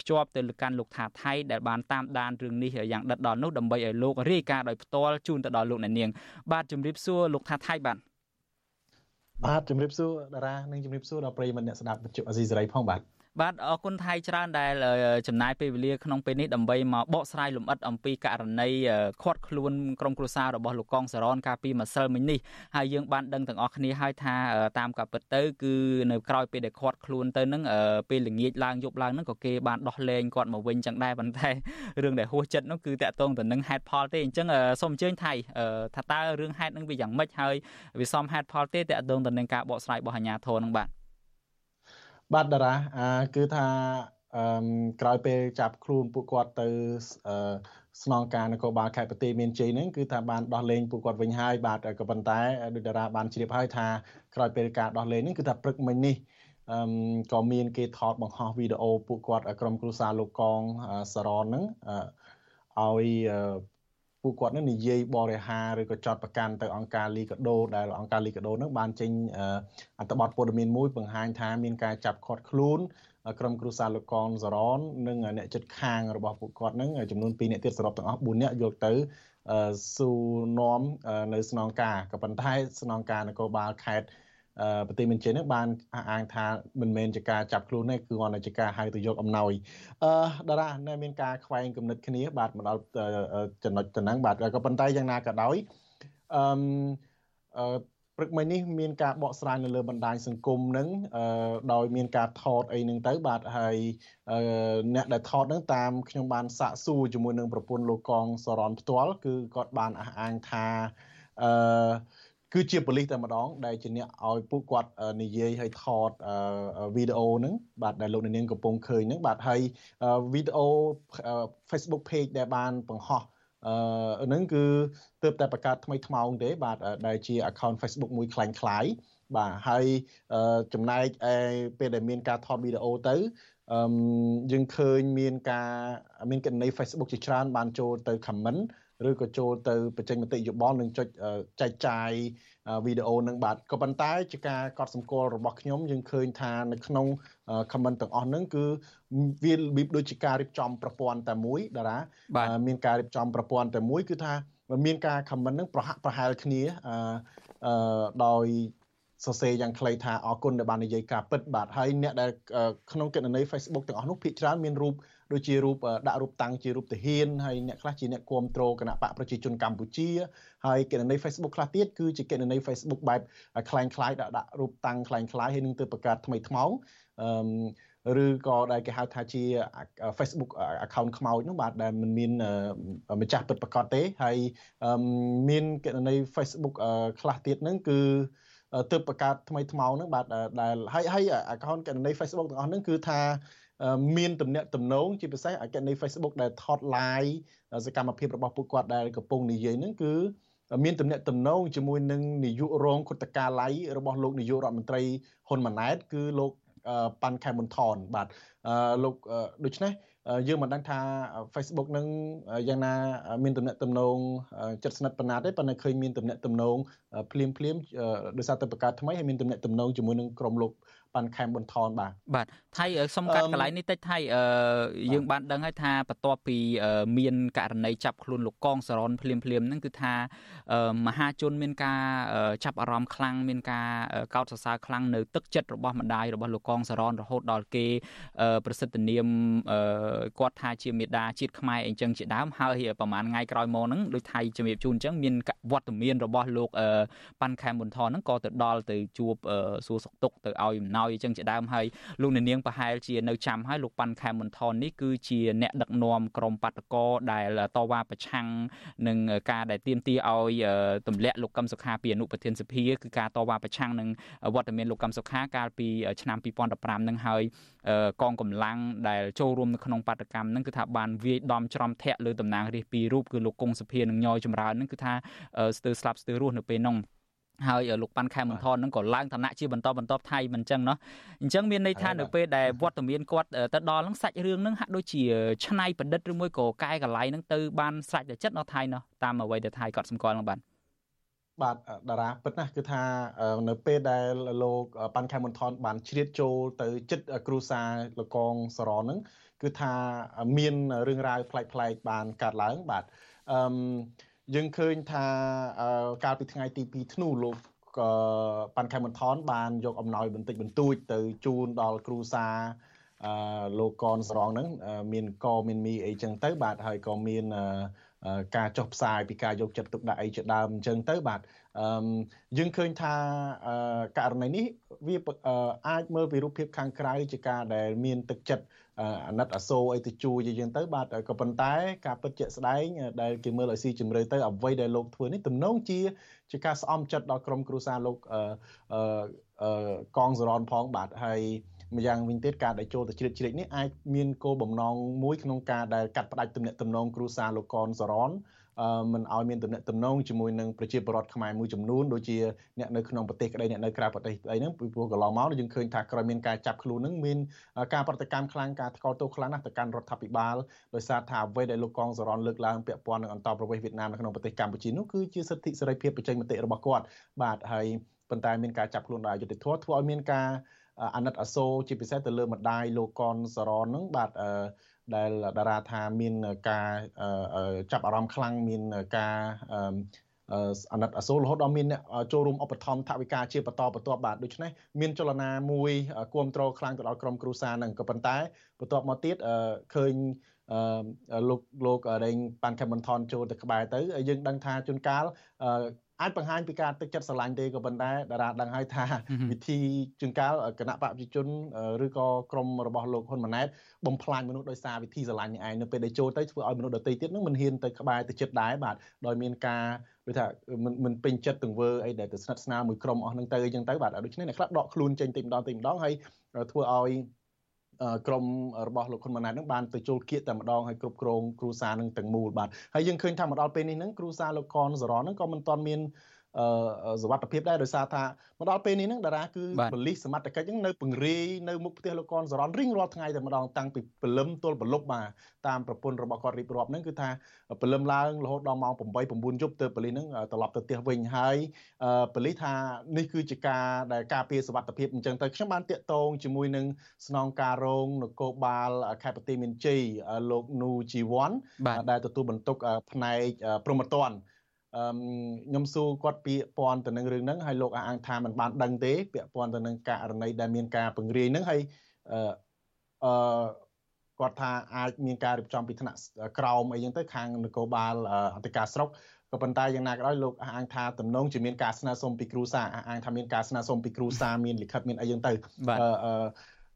ភ្ជាប់ទៅលើកាន់លោកថាថៃដែលបានតាមដានរឿងនេះយ៉ាងដិតដល់នោះដើម្បីឲ្យលោករាយការណ៍ដោយផ្ទាល់ជូនទៅដល់លោកអ្នកនាង បាទជម្រាបសួរលោកថាថៃបាទបាទជម្រាបសួរតារានិងជម្រាបសួរដល់ប្រិយមិត្តអ្នកស្ដាប់វិទ្យុអាស៊ីសេរីផងបាទ បាទអរគុណថៃច្រើនដែលចំណាយពេលវេលាក្នុងពេលនេះដើម្បីមកបកស្រាយលម្អិតអំពីករណីខាត់ខ្លួនក្រុមគ្រួសាររបស់លោកកងសរនកាលពីម្សិលមិញនេះហើយយើងបានដឹងទាំងអស់គ្នាហើយថាតាមការពិតទៅគឺនៅក្រៅពេលដែលខាត់ខ្លួនទៅនឹងពេលល្ងាចឡើងយប់ឡើងហ្នឹងក៏គេបានដោះលែងគាត់មកវិញចឹងដែរប៉ុន្តែរឿងដែលហួសចិត្តនោះគឺតាក់ទងទៅនឹងហេតុផលទេអញ្ចឹងសូមអញ្ជើញថៃថាតើរឿងហេតុនឹងវាយ៉ាងម៉េចហើយវាសមហេតុផលទេតាក់ទងទៅនឹងការបកស្រាយរបស់អាជ្ញាធរនឹងបាទ បាទតារាអាគឺថាអឺក្រោយពេលចាប់ខ្លួនពួកគាត់ទៅអឺស្នងការនគរបាលខេត្តបន្ទាយមានជ័យហ្នឹងគឺថាបានដោះលែងពួកគាត់វិញហើយបាទក៏ប៉ុន្តែដូចតារាបានជ្រាបហើយថាក្រោយពេលការដោះលែងហ្នឹងគឺថាព្រឹកមិញនេះអឺក៏មានគេថតបង្ហោះវីដេអូពួកគាត់ក្រុមគ្រួសារលោកកងសរនហ្នឹងឲ្យ ពួកគាត់នឹងនិយាយបរិហាឬក៏ចោតប្រកាន់ទៅអង្គការលីកាដូដែលអង្គការលីកាដូនឹងបានចេញអត្ថបទព័ត៌មានមួយបង្ហាញថាមានការចាប់ឃាត់ខ្លួនក្រុមគ្រួសារលោកកងសរននិងអ្នកចិត្តខាងរបស់ពួកគាត់នឹងចំនួន2អ្នកទៀតសរុបទាំងអស់4អ្នកយកទៅស៊ូនាំនៅស្នងការក៏ប៉ុន្តែស្នងការនគរបាលខេត្ត ប្រទេសមានជ័យនេះបានអះអាងថាមិនមែនជាការចាប់ខ្លួនទេគឺគាត់តែជាការហៅទៅយកអំណោយអឺតារានៅមានការខ្វែងគំនិតគ្នាបាទមកដល់ចំណុចទៅហ្នឹងបាទក៏ប៉ុន្តែយ៉ាងណាក៏ដោយអឺអឺព្រឹកមិញនេះមានការបកស្រាយនៅលើបណ្ដាញសង្គមនឹងដោយមានការថតអីនឹងទៅបាទហើយអ្នកដែលថតនឹងតាមខ្ញុំបានសាកសួរជាមួយនឹងប្រពន្ធលោកកងសរនផ្ទាល់គឺគាត់បានអះអាងថាអឺ គឺជាប៉ូលីសតែម្ដង ដែលជាអ្នកឲ្យពួកគាត់និយាយឲ្យថតវីដេអូហ្នឹងបាទដែលលោកនាងកំពុងឃើញហ្នឹងបាទហើយវីដេអូ Facebook page ដែលបានបង្ហោះអឺហ្នឹងគឺទើបតែបង្កើតថ្មីថ្មោងទេ បាទដែលជា account Facebook មួយคล้ายៗបាទហើយចំណែកឯពេលដែលមានការថតវីដេអូទៅអឺយើងឃើញមានការមានករណី Facebook ជាច្រើនបានចូលទៅ comment ឬក៏ចូលទៅបញ្ចេញមតិយោបល់និងចុចចែកចាយវីដេអូនឹងបាទក៏ប៉ុន្តែជាការកត់សម្គាល់របស់ខ្ញុំយើងឃើញថានៅក្នុង comment ទាំងអស់ហ្នឹងគឺវារបៀបដូចជាការរៀបចំប្រព័ន្ធតែមួយតារាមានការរៀបចំប្រព័ន្ធតែមួយគឺថាមានការ comment ហ្នឹងប្រហាក់ប្រហែលគ្នាអឺដោយសរសេរយ៉ាងខ្លីថាអរគុណដែលបាននិយាយការពិតបាទហើយអ្នកដែលក្នុងគណនី Facebook ទាំងអស់នោះភាគច្រើនមានรูป ដូចជារូបដាក់រូបតាំងជារូបទាហានហើយអ្នកខ្លះជាអ្នកគ្រប់គ្រងគណៈបកប្រជាជនកម្ពុជាហើយគណនី Facebook ខ្លះទៀតគឺជាគណនី Facebook បែបคล้ายคล้ายដាក់ដាក់រូបតាំងคล้ายคล้ายហើយនឹងទៅបង្កើតថ្មីថ្មោងអឺឬក៏ដែលគេហៅថាជា Facebook account ខ្មោចនោះបាទដែលមិនមានម្ចាស់ពិតប្រាកដទេហើយមានគណនី Facebook ខ្លះទៀតហ្នឹងគឺទើបបង្កើតថ្មីថ្មោងហ្នឹងបាទដែលហើយហើយ account កណនី Facebook ទាំងអស់ហ្នឹងគឺថា មានទំនាក់ទំនងជាពិសេសអគ្គនាយ Facebook ដែលថត live សកម្មភាពរបស់ពួកគាត់ដែលកំពុងនិយាយហ្នឹងគឺមានទំនាក់ទំនងជាមួយនឹងនាយករងគុតកាល័យរបស់លោកនាយករដ្ឋមន្ត្រីហ៊ុនម៉ាណែត គឺលោកប៉ាន់ខែមុនថនបាទលោកដូច្នេះយើងមិនដឹងថា Facebook នឹងយ៉ាងណាមានទំនាក់ទំនងចិត្តស្និទ្ធប៉ុណ្ណាទេប៉ុន្តែឃើញមានទំនាក់ទំនងភ្លាមភ្លាមដោយសារតែបង្កើតថ្មីហើយមានទំនាក់ទំនងជាមួយនឹងក្រុមលោក ប៉ាន់ខែមប៊ុនថនបាទបាទថៃសុំកាត់កន្លែងនេះតិចថៃយើងបានដឹងហើយថាបន្ទាប់ពីមានករណីចាប់ខ្លួនលោកកងសរនភ្លាមភ្លាមហ្នឹងគឺថាមហាជនមានការចាប់អារម្មណ៍ខ្លាំងមានការកោតសរសើរខ្លាំងនៅទឹកចិត្តរបស់ម្ដាយរបស់លោកកងសរនរហូតដល់គេប្រសិទ្ធនាមគាត់ថាជាមេដាជាតិខ្មែរអីចឹងជាដើមហើយប្រហែលថ្ងៃក្រោយមកហ្នឹងដោយថៃជំរាបជូនអញ្ចឹងមានវត្តមានរបស់លោកប៉ាន់ខែមប៊ុនថនហ្នឹងក៏ទៅដល់ទៅជួបសួរសុខទុក្ខទៅឲ្យអំណោយអញ្ចឹងជាដើមហើយលោកអ្នកនាងប្រហែលជានៅចាំហើយលោកប៉ាន់ខែមន្ថននេះគឺជាអ្នកដឹកនាំក្រមបាតកោដែលតវ៉ាប្រឆាំងនឹងការដែលទាមទារឲ្យទម្លាក់លោកកឹមសុខាពីអនុប្រធានសភាគឺការតវ៉ាប្រឆាំងនឹងវត្តមានលោកកឹមសុខាកាលពីឆ្នាំ2015នឹងហើយកងកម្លាំងដែលចូលរួមនៅក្នុងបាតកម្មហ្នឹងគឺថាបានវាយដំច្រំធាក់លើតំណាងរាស្ត្រពីររូបគឺលោកគង់សុភានិងញយចម្រើនហ្នឹងគឺថាស្ទើរស្លាប់ស្ទើររស់នៅពេលហ្នឹង ហើយលោកប៉ាន់ខែមន្ថននឹងក៏ឡើងឋានៈជាបន្តបន្ទាប់ថៃមិនអញ្ចឹងណោះអញ្ចឹងមានន័យថានៅពេលដែលវត្តមានគាត់ទៅដល់នឹងសាច់រឿងនឹងហាក់ដូចជាឆ្នៃប្រឌិតឬមួយក៏កែកលែងនឹងទៅបានស្រេចតែចិត្តនៅថៃណោះតាមអ្វីដែលថៃគាត់សម្គាល់នឹងបានបាទតារាពិតណាស់គឺថានៅពេលដែលលោកប៉ាន់ខែមន្ថនបានជ្រៀតចូលទៅចិត្តគ្រូសាលកងសរនឹងគឺថាមានរឿងរ៉ាវប្លែកៗបានកើតឡើងបាទអឺ យើងឃើញថាកាលពីថ្ងៃទី2ធ្នូលោកប៉ាន់ខែមន្ថនបានយកអំណោយបន្តិចបន្តួចទៅជូនដល់គ្រូសាអឺលោកកនស្រងហ្នឹងមានកមានមីអីចឹងទៅបាទហើយក៏មាន ការចុះផ្សាយពីការយកចិត្តទុកដាក់អីជាដើមអញ្ចឹងទៅបាទអឺយើងឃើញថាករណីនេះវាអាចមើលពីរូបភាពខាងក្រៅជាការដែលមានទឹកចិត្តអាណិតអាសូរអីទៅជួយយើងទៅបាទក៏ប៉ុន្តែការពិតជាក់ស្ដែងដែលគេមើលឲ្យស៊ីជម្រៅទៅអ្វីដែលលោកធ្វើនេះទំនងជាជាការស្អំចិត្តដល់ក្រុមគ្រួសារលោកអឺកងសរនផងបាទហើយ ម្យ៉ាងវិញទៀតការដែលចូលទៅជ្រៀតជ្រែកនេះអាចមានគោលបំណងមួយក្នុងការដែលកាត់ផ្តាច់ទំនាក់ទំនងគ្រួសារលោកកនសរនមិនឲ្យមានតំណែងតំណងជាមួយនឹងប្រជាពលរដ្ឋខ្មែរមួយចំនួនដូចជាអ្នកនៅក្នុងប្រទេសក្តីអ្នកនៅក្រៅប្រទេសក្តីហ្នឹងពីព្រោះកន្លងមកយើងឃើញថាក្រោយមានការចាប់ខ្លួនហ្នឹងមានការប្រតិកម្មខ្លាំងការថ្កោលទោសខ្លាំងណាស់ទៅកាន់រដ្ឋាភិបាលដោយសារថាអ្វីដែលលោកកងសរនលើកឡើងពាក់ព័ន្ធនឹងអន្តរប្រវេសន៍វៀតណាមនៅក្នុងប្រទេសកម្ពុជានោះគឺជាសិទ្ធិសេរីភាពបញ្ចេញមតិរបស់គាត់បាទហើយប៉ុន្តែមានការចាប់ខ្លួនដោយយុត្តិធម៌ធ្វើឲ្យមានការ អាណិតអាសូរជាពិសេសទៅលើម្ដាយលោកកនសរនហ្នឹងបាទអឺដែលតារាថាមានការចាប់អារម្មណ៍ខ្លាំងមានការអាណិតអាសូររហូតដល់មានអ្នកចូលរួមឧបត្ថម្ភថវិកាជាបន្តបន្ទាប់បាទដូច្នេះមានចលនាមួយគ្រប់គ្រងខ្លាំងទៅដល់ក្រុមគ្រួសារហ្នឹងក៏ប៉ុន្តែបន្ទាប់មកទៀតឃើញលោកលោកដេញប៉ាន់ខេមមិនថនចូលទៅក្បែរទៅយើងដឹងថាជួនកាល អាចបង្ហាញពីការទឹកចិត្តស្រឡាញ់ទេក៏ប៉ុន្តែតារាដឹងហើយថាវិធីជួនកាលគណៈបព្វជិជនឬក៏ក្រមរបស់លោកហ៊ុនម៉ាណែតបំផ្លាញមនុស្សដោយសារវិធីស្រឡាញ់នេះឯងនៅពេលដែលចូលទៅធ្វើឲ្យមនុស្សដទៃទៀតនឹងមិនហ៊ានទៅក្បែរទៅចិត្តដែរបាទដោយមានការដូចថាមិនមិនពេញចិត្តទង្វើអីដែលទៅស្និទ្ធស្នាលមួយក្រុមអស់ហ្នឹងទៅអីចឹងទៅបាទដូច្នេះអ្នកខ្លះដកខ្លួនចេញតិចម្ដងតិចម្ដងហើយធ្វើឲ្យ ក្រមរបស់លោកហ៊ុនម៉ាណែតនឹងបានទៅចូលគៀកតែម្ដងហើយគ្រប់គ្រងគ្រូសានឹងទាំងមូលបាទហើយយើងឃើញថាមកដល់ពេលនេះនឹងគ្រូសាលោកកនសរននឹងក៏មិនទាន់មានអឺ សវត្ថភាពដែរដោយសារថាមកដល់ពេលនេះហ្នឹងតារាគឺបលិសសមត្ថកិច្ចហ្នឹងនៅពង្រាយនៅមុខផ្ទះលោកកនសរនរៀងរាល់ថ្ងៃតែម្ដងតាំងពីព្រលឹមទល់ប្រលប់បាទតាមប្រពន្ធរបស់គាត់រៀបរាប់ហ្នឹងគឺថាព្រលឹមឡើងរហូតដល់ម៉ោង8 9យប់ទើបបលិសហ្នឹងត្រឡប់ទៅផ្ទះវិញហើយបលិសថានេះគឺជាការដែលការពារសវត្ថភាពអញ្ចឹងទៅខ្ញុំបានតាក់ទងជាមួយនឹងស្នងការរងនគរបាលខេត្តបន្ទាយមានជ័យលោកនូជីវ័នដែលទទួលបន្ទុកផ្នែកព្រមត្តនអឺ ខ្ញុំសួរគាត់ពាក្យព័ន្ធទៅនឹងរឿងហ្នឹងហើយលោកអះអាងថាมันបានដឹងទេពាក្យព័ន្ធទៅនឹងករណីដែលមានការពង្រាយហ្នឹងហើយអឺអឺគាត់ថាអាចមានការរៀបចំពីថ្នាក់ក្រោមអីចឹងទៅខាងនគរបាលអធិការស្រុកក៏ប៉ុន្តែយ៉ាងណាក៏ដោយលោកអះអាងថាតំណងជាមានការស្នើសុំពីគ្រូសាអះអាងថាមានការស្នើសុំពីគ្រូសាមានលិខិតមានអីចឹងទៅអឺ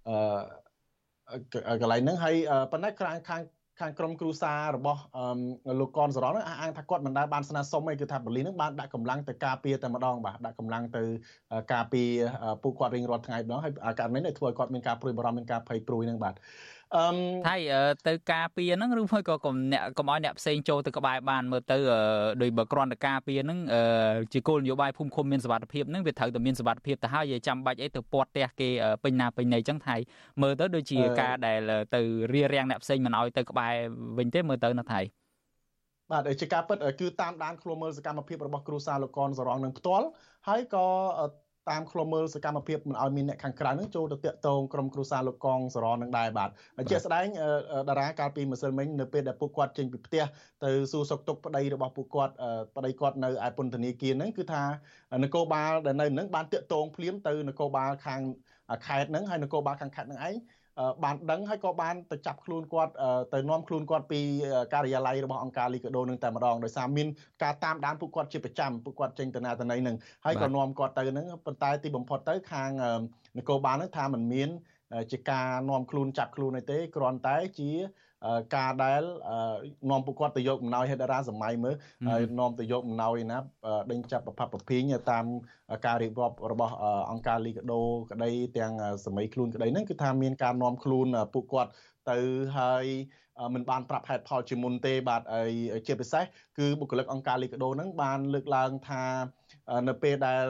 អឺកន្លែងហ្នឹងហើយប៉ុន្តែខាងខាង ខាងក្រុមគ្រូសារបស់លោកកនសរនអះអាងថាគាត់មិនដែលបានស្នើសុំអីគឺថាបលីនឹងបានដាក់កម្លាំងទៅការពារតែម្ដងបាទដាក់កម្លាំងទៅការពារពួកគាត់រៀងរាល់ថ្ងៃម្ដងហើយករណីនេះធ្វើឲ្យគាត់មានការព្រួយបារម្ភមានការភ័យព្រួយនឹងបាទ អឺថៃទៅការពារហ្នឹងឬមួយក៏កុំអ្នកកុំឲ្យអ្នកផ្សេងចូលទៅក្បែរបានមើលទៅដោយបើគ្រាន់តែការពារហ្នឹងជាគោលនយោបាយភូមិឃុំមានសុវត្ថិភាពហ្នឹងវាត្រូវតែមានសុវត្ថិភាពទៅហើយចាំបាច់អីទៅពាត់ផ្ទះគេពេញណាពេញណីចឹងថៃមើលទៅដូចជាការដែលទៅរៀបរៀងអ្នកផ្សេងមិនឲ្យទៅក្បែរវិញទេមើលទៅណាថៃបាទជាការពិតគឺតាមដានខ្លួនមើលសកម្មភាពរបស់គ្រូសាលោកកនសរងនឹងផ្ទាល់ហើយក៏ តាមខ្លមមើលសកម្មភាពមិនឲ្យមានអ្នកខាងក្រៅនឹងចូលទៅតាក់ទងក្រុមគ្រួសារលោកកងសរនឹងដែរបាទជាស្ដែងតារាកាលពីម្សិលមិញនៅពេលដែលពួកគាត់ចេញពីផ្ទះទៅសួរសុខទុក្ខប្តីរបស់ពួកគាត់ប្តីគាត់នៅឯពន្ធនាគារហ្នឹងគឺថានគរបាលដែលនៅហ្នឹងបានតាក់ទងភ្លាមទៅនគរបាលខាងខេត្តហ្នឹងហើយនគរបាលខាងខេត្តហ្នឹងឯង បានដឹងហើយក៏បានទៅចាប់ខ្លួនគាត់ទៅនាំខ្លួនគាត់ពីការិយាល័យរបស់អង្គការលីកាដូនឹងតែម្ដងដោយសារមានការតាមដានពួកគាត់ជាប្រចាំពួកគាត់ចេញទៅណាទៅណីនឹងហើយក៏នាំគាត់ទៅនឹងប៉ុន្តែទីបំផុតទៅខាងនគរបាលនឹងថាมันមានជាការនាំខ្លួនចាប់ខ្លួនអីទេគ្រាន់តែជា ការដែលនាំពួកគាត់ទៅយកអំណោយហេតារាសម័យមើលហើយនាំទៅយកអំណោយណាដេញចាប់ប្រផាប់ប្រភេងតាមការរៀបរាប់របស់អង្គការលីកាដូក្តីទាំងសម័យខ្លួនក្តីហ្នឹងគឺថាមានការនាំខ្លួនពួកគាត់ទៅហើយមិនបានប្រាប់ហេតុផលជាមុនទេបាទជាពិសេសគឺបុគ្គលិកអង្គការលីកាដូហ្នឹងបានលើកឡើងថានៅពេលដែល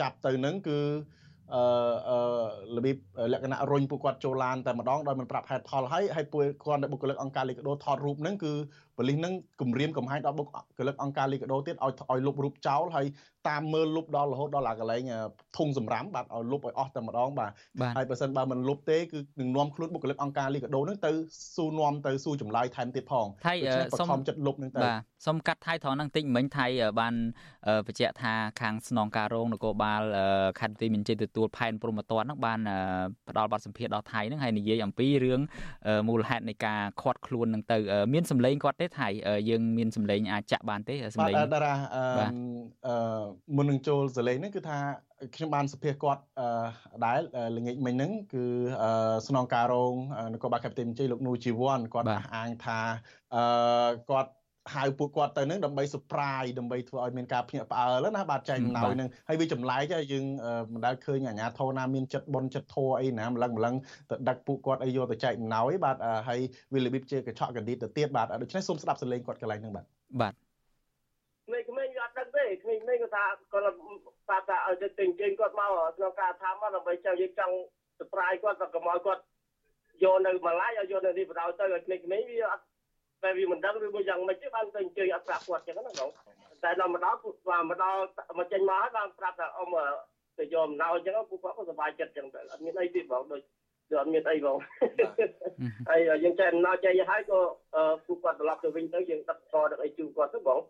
ចាប់ទៅហ្នឹងគឺ អឺរបៀបលក្ខណៈរុញពួកគាត់ចូលឡានតែម្ដងដោយមិនប្រាប់ហេតុផលហើយហើយពួកគាត់ដែលបុគ្គលិកអង្គការលីកាដូថតរូបហ្នឹងគឺ ប៉ូលីសហ្នឹងគម្រាមកំហែងដល់បុគ្គលិកអង្គការលីកាដូទៀតឲ្យឲ្យលុបរូបចោលហើយតាមមើលលុបដល់រហូតដល់អាកន្លែងធុងសម្រាមបាទឲ្យលុបឲ្យអស់តែម្ដងបាទហើយបើសិនបើមិនលុបទេគឺនឹងនាំខ្លួនបុគ្គលិកអង្គការលីកាដូហ្នឹងទៅសួរនាំទៅសួរចម្លើយថែមទៀតផងថៃសុំចិត្តលុបហ្នឹងទៅបាទសុំកាត់ថៃត្រង់ហ្នឹងតិចមិញថៃបានបញ្ជាក់ថាខាងស្នងការរងនគរបាលខេត្តទីមានជ័យទទួលផែនព្រំប្រទានហ្នឹងបានផ្ដល់បទសម្ភាសន៍ដល់ថៃហ្នឹងហើយនិយាយអំពីរឿងមូលហេតុនៃការខាត់ខ្លួនហ្នឹងទៅមានសម្លេងគាត់ទេថៃយើងមានសម្លេងអាចចាក់បានទេសម្លេងតារាអឺមុននឹងចូលសម្លេងហ្នឹងគឺថាខ្ញុំបានសភាគាត់អឺដែលល្ងាចមិញហ្នឹងគឺស្នងការរងនគរបាលខេត្តបន្ទាយមានជ័យលោកនូជីវ័នគាត់អះអាងថាអឺគាត់ ហៅពួកគាត់ទៅនឹងដើម្បី surprise ដើម្បីធ្វើឲ្យមានការភ្ញាក់ផ្អើលណាបាទចែកអំណោយនឹងហើយវាចម្លែកយើងមិនដែលឃើញអាញាធរណាមានចិត្តបុនចិត្តធัวអីណាម្លឹងម្លឹងទៅដឹកពួកគាត់អីយកទៅចែកអំណោយបាទហើយវារបៀបជាកញ្ឆក់កណ្ឌីទៅទៀតបាទដូច្នេះសូមស្ដាប់សលេងគាត់កន្លែងហ្នឹងបាទបាទក្មេងៗវាអត់ដឹងទេក្មេងៗគាត់ថាគាត់ប្រាប់ថាឲ្យទៅទិញជើងគាត់មកក្នុងការថាមកដើម្បីចង់យើងចង់ surprise គាត់ក៏កុំឲ្យគាត់យកនៅម្លាយឲ្យយកនៅនេះបដៅទៅឲ្យក្មេងៗវាអត់ តែវាមិនដឹងឬមួយយ៉ាងម៉េចទេបានទៅអញ្ជើញអត់ប្រាប់គាត់ចឹងណាបងតែដល់មកដល់បាទមកដល់មកចេញមកហើយបានប្រាប់ថាអ៊ំទៅយកអំណោយចឹងពួកគាត់ក៏សប្បាយចិត្តចឹងទៅអត់មានអីទេបងដូចដូចអត់មានអីបងហើយយើងចែកអំណោយចែកហើយក៏ពួកគាត់ត្រឡប់ទៅវិញទៅយើងដឹកកដឹកអីជូនគាត់ទៅបង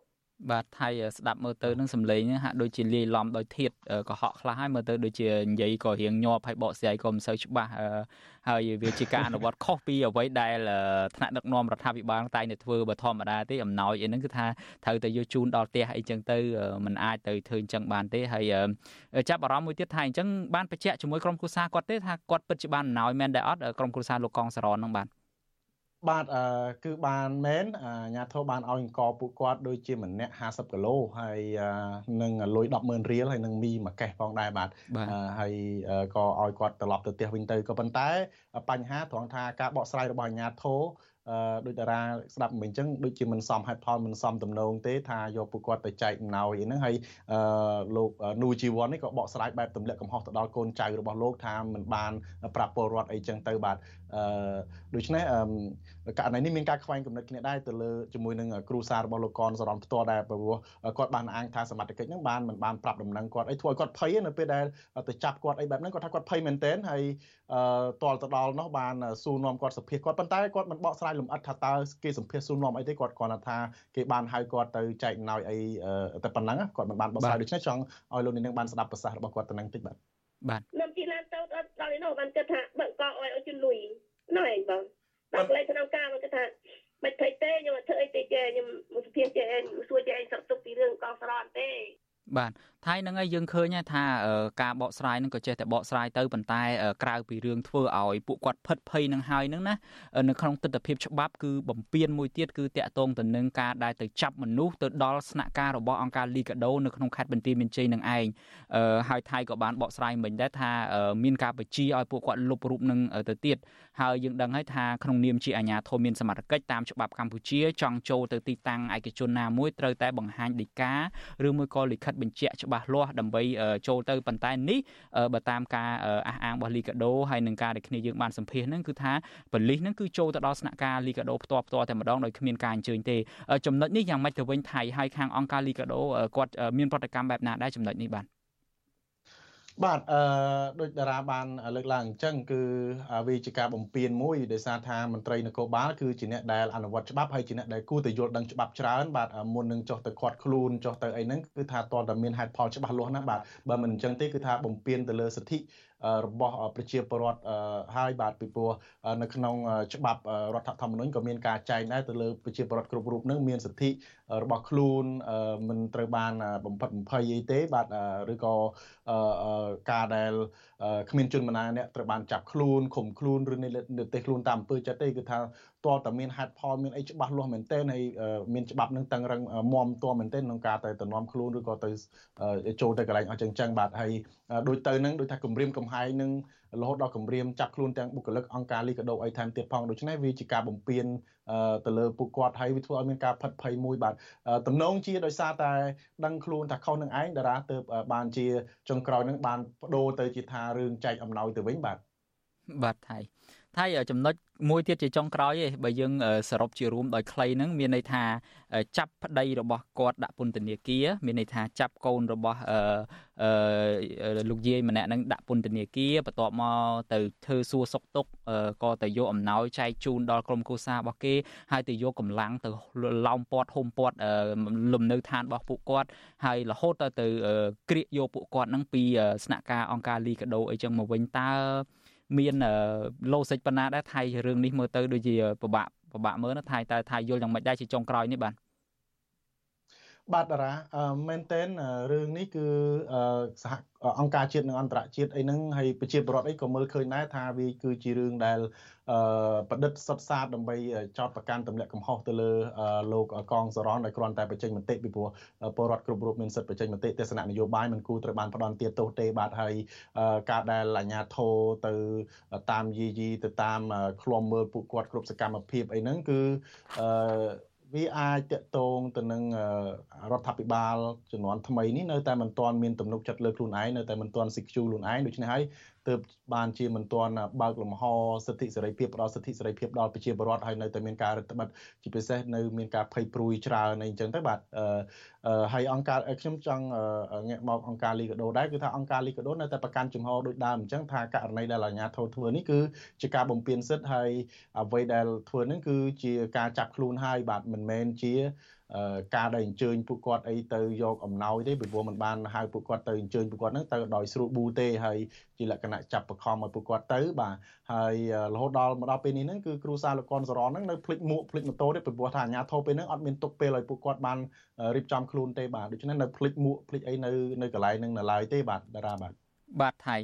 បាទថៃស្ដាប់មើលទៅនឹងសំឡេងហ្នឹងហាក់ដូចជាលាយឡំដោយធាតកុហកខ្លះហើយមើលទៅដូចជានិយាយក៏រៀងញាប់ហើយបកស្រាយក៏មិនសូវច្បាស់ហើយវាជាការអនុវត្តខុសពីអ្វីដែលថ្នាក់ដឹកនាំរដ្ឋាភិបាលតែងតែធ្វើបើធម្មតាទេអំណោយអីហ្នឹងគឺថាត្រូវតែយកជូនដល់ផ្ទះអីចឹងទៅมันអាចទៅធ្វើអញ្ចឹងបានទេហើយចាប់អារម្មណ៍មួយទៀតថាអញ្ចឹងបានបញ្ជាក់ជាមួយក្រុមគ្រួសារគាត់ទេថាគាត់ពិតជាបានអំណោយមែនដែរអត់ក្រុមគ្រួសារលោកកងសរនហ្នឹងបាទ បាទអឺគឺបានមែនអាញាធរបានឲ្យអង្គពួកគាត់ដូចជាម្នាក់50គីឡូហើយនឹងលុយ100,000រៀលហើយនឹងមីមួយកេះផងដែរបាទហើយក៏ឲ្យគាត់ត្រឡប់ទៅផ្ទះវិញទៅក៏ប៉ុន្តែ បញ្ហាត្រង់ថាការបកស្រាយរបស់អាញាធរអឺដូចតារាស្ដាប់មិនអញ្ចឹងដូចជាមិនសមហេតុផលមិនសមទំនងទេថាយកពួកគាត់ទៅចែកអំណោយអីហ្នឹងហើយអឺលោកនូជីវ័ននេះក៏បកស្រាយបែបទម្លាក់កំហុសទៅដល់កូនចៅរបស់លោកថាមិនបានប្រាប់ពលរដ្ឋអីចឹងទៅបាទ អឺដូច្នេះអឺករណីនេះមានការខ្វែងគំនិតគ្នាដែរទៅលើជាមួយនឹងគ្រូសាររបស់លោកកនសរនផ្ទាល់ដែរព្រោះគាត់បានអាងថាសមត្ថកិច្ចហ្នឹងបានមិនបានប្រាប់ដំណឹងគាត់អីធ្វើឲ្យគាត់ភ័យនៅពេលដែលទៅចាប់គាត់អីបែបហ្នឹងគាត់ថាគាត់ភ័យមែនទែនហើយអឺតលទៅដល់នោះបានសួរនាំគាត់សភាគាត់ប៉ុន្តែគាត់មិនបកស្រាយលម្អិតថាតើគេសម្ភាសសួរនាំអីទេគាត់គ្រាន់តែថាគេបានហៅគាត់ទៅចែកអំណោយអីតែប៉ុណ្ណឹងគាត់មិនបានបកស្រាយដូច្នេះចង់ឲ្យលោកនាងបានស្ដាប់ប្រសាសន៍របស់គាត់ទៅនឹងតិចបាទ បាទខ្ញុំទីឡានទៅដល់នេះនោះបានគិតថាបើកឲ្យឲ្យជលុយនោះឯងបងដល់លេខក្នុងការមកគិតថាមិនភ័យទេខ្ញុំអត់ធ្វើអីទេចេះខ្ញុំសុភាចេះសួរចេះឯងសឹកទុកពីរឿងកងស្រន់ទេបាទ ថៃនឹងហើយយើងឃើញថាការបកស្រាយនឹងក៏ចេះតែបកស្រាយទៅប៉ុន្តែក្រៅពីរឿងធ្វើឲ្យពួកគាត់ផិតភ័យនឹងហើយនឹងណានៅក្នុងទស្សនវិជ្ជាច្បាប់គឺបំពេញមួយទៀតគឺតាក់ទងទៅនឹងការដែលទៅចាប់មនុស្សទៅដល់ស្នាក់ការរបស់អង្គការលីកាដូនៅក្នុងខេត្តបន្ទាយមានជ័យនឹងឯងហើយថៃក៏បានបកស្រាយមិញដែរថាមានការបញ្ជាឲ្យពួកគាត់លុបរូបនឹងទៅទៀតហើយយើងដឹងហើយថាក្នុងនាមជាអាជ្ញាធរមានសមត្ថកិច្ចតាមច្បាប់កម្ពុជាចង់ចូលទៅទីតាំងឯកជនណាមួយត្រូវតែបង្ហាញដីកាឬមួយក៏លិខិតបញ្ជាក់ច្បាស់លាស់ដើម្បីចូលទៅប៉ុន្តែនេះបើតាមការអះអាងរបស់លីកាដូហើយនឹងការដែលគ្នាយើងបានសម្ភាសហ្នឹងគឺថាបលិសហ្នឹងគឺចូលទៅដល់ស្នាក់ការលីកាដូផ្ទាល់ផ្ទាល់តែម្ដងដោយគ្មានការអញ្ជើញទេចំណុចនេះយ៉ាងម៉េចទៅវិញថៃហើយខាងអង្គការលីកាដូគាត់មានប្រតិកម្មបែបណាដែរចំណុចនេះបាទ បាទអឺដូចតារាបានលើកឡើងអញ្ចឹងគឺវាជាការបំពេញមួយដោយសារថាមន្ត្រីនគរបាលគឺជាអ្នកដែលអនុវត្តច្បាប់ហើយជាអ្នកដែលគួរតែយល់ដឹងច្បាប់ច្រើនបាទមុននឹងចុះទៅខាត់ខ្លួនចុះទៅអីហ្នឹងគឺថាតើតើមានហេតុផលច្បាស់លាស់ណាបាទបើមិនអញ្ចឹងទេគឺថាបំពេញទៅលើសិទ្ធិរបស់ប្រជាពលរដ្ឋហើយបាទពីព្រោះនៅក្នុងច្បាប់រដ្ឋធម្មនុញ្ញក៏មានការចែងដែរទៅលើប្រជាពលរដ្ឋគ្រប់រូបនឹងមានសិទ្ធិរបស់ខ្លួនមិនត្រូវបានបំផិតបំភ័យអីទេបាទឬក៏ ការដែលគ្មានជនម្នាក់ត្រូវបានចាប់ខ្លួនឃុំខ្លួនឬនៅទេសខ្លួនតាមអំពើចិត្តទេគឺថាតើតើមានហេតុផលមានអីច្បាស់លាស់មែនទែនហើយមានច្បាប់នឹងតឹងរឹងមមតមែនទែនក្នុងការទៅតំណំខ្លួនឬក៏ទៅចូលទៅកន្លែងអស់ចឹងចឹងបាទហើយដូចទៅនឹងដូចថាគម្រាមកំហែងនឹង រហូតដល់គម្រាមចាប់ខ្លួនទាំងបុគ្គលិកអង្គការលីកាដូអីថែមទៀតផងដូច្នេះវាជាការបំពេញទៅលើពួកគាត់ហើយវាធ្វើឲ្យមានការផិតភ័យមួយបាទតំណងជាដោយសារតែដឹងខ្លួនថាខុសនឹងឯងតារាទៅបានជាចុងក្រោយនឹងបានបដូរទៅជាថារឿងចែកអំណោយទៅវិញបាទ បាទថៃថៃចំណុចមួយទៀតជាចុងក្រោយឯងបើយើងសរុបជារួមដោយខ្លីហ្នឹងមានន័យថាចាប់ប្តីរបស់គាត់ដាក់ពន្ធនាគារមានន័យថាចាប់កូនរបស់អឺលោកយាយម្នាក់ហ្នឹងដាក់ពន្ធនាគារបន្ទាប់មកទៅធ្វើសួរសុកទុកក៏ទៅយកអំណោយចែកជូនដល់ក្រុមគ្រួសាររបស់គេហើយទៅយកកម្លាំងទៅឡោមព័ទ្ធហុំព័ទ្ធលំនៅឋានរបស់ពួកគាត់ហើយរហូតទៅទៅក្រៀកយកពួកគាត់ហ្នឹងពីស្នាក់ការអង្គការលីកាដូអីចឹងមកវិញតើ មានឡូសិចប៉ុណ្ណាដែរថៃរឿងនេះមើលទៅដូចជាពិបាកពិបាកមើលណាថៃតើថៃយល់យ៉ាងម៉េចដែរជាចុងក្រោយនេះបាទ បាទតារាមែនតែនរឿងនេះគឺសហអង្គការជាតិនិងអន្តរជាតិអីហ្នឹងហើយប្រជាពលរដ្ឋអីក៏មើលឃើញដែរថាវាគឺជារឿងដែលប្រឌិតសុតសាតដើម្បីចោតប្រកាន់ទម្លាក់កំហុសទៅលើលោកកងសរនដែលគ្រាន់តែបញ្ចេញមតិពីព្រោះពលរដ្ឋគ្រប់រូបមានសិទ្ធិបញ្ចេញមតិទស្សនៈនយោបាយមិនគូត្រូវបានផ្ដន់ទាទោសទេបាទហើយការដែលអាជ្ញាធរទៅតាមយីយីទៅតាមឃ្លាំមើលពួកគាត់គ្រប់សកម្មភាពអីហ្នឹងគឺអឺ វាអាចតកតងទៅនឹងរដ្ឋាភិបាលជំនាន់ថ្មីនេះនៅតែមិនទាន់មានទំនុកចិត្តលើខ្លួនឯងនៅតែមិនទាន់ស៊ីខ្ជូខ្លួនឯងដូច្នេះហើយ ទើបបានជាមិនទាន់បើកលំហសិទ្ធិសេរីភាពផ្ដល់សិទ្ធិសេរីភាពដល់ប្រជាពលរដ្ឋហើយនៅតែមានការរដ្ឋបတ်ជាពិសេសនៅមានការភ័យព្រួយច្រើនអីចឹងទៅបាទហើយអង្គការខ្ញុំចង់ងាកមកអង្គការលីកាដូដែរគឺថាអង្គការលីកាដូនៅតែប្រកាន់ជំហរដូចដើមអញ្ចឹងថាករណីដែលអាជ្ញាធរធ្វើនេះគឺជាការបំពានសិទ្ធិហើយអ្វីដែលធ្វើនេះគឺជាការចាប់ខ្លួនហើយបាទមិនមែនជា ការដែលអញ្ជើញពួកគាត់អីទៅយកអំណោយទេពីព្រោះมันបានហៅពួកគាត់ទៅអញ្ជើញពួកគាត់ហ្នឹងទៅដោយស្រួលប៊ូទេហើយជាលក្ខណៈចាប់បខំឲ្យពួកគាត់ទៅបាទហើយរហូតដល់មកដល់ពេលនេះហ្នឹងគឺគ្រូសាលោកកនសរនហ្នឹងនៅភ្លេចមួកភ្លេចម៉ូតូទេពីព្រោះថាអាញាធរពេលហ្នឹងអត់មានទុកពេលឲ្យពួកគាត់បានរៀបចំខ្លួនទេបាទដូច្នេះនៅភ្លេចមួកភ្លេចអីនៅនៅកន្លែងហ្នឹងនៅឡើយទេបាទតារាបាទ បាទថៃ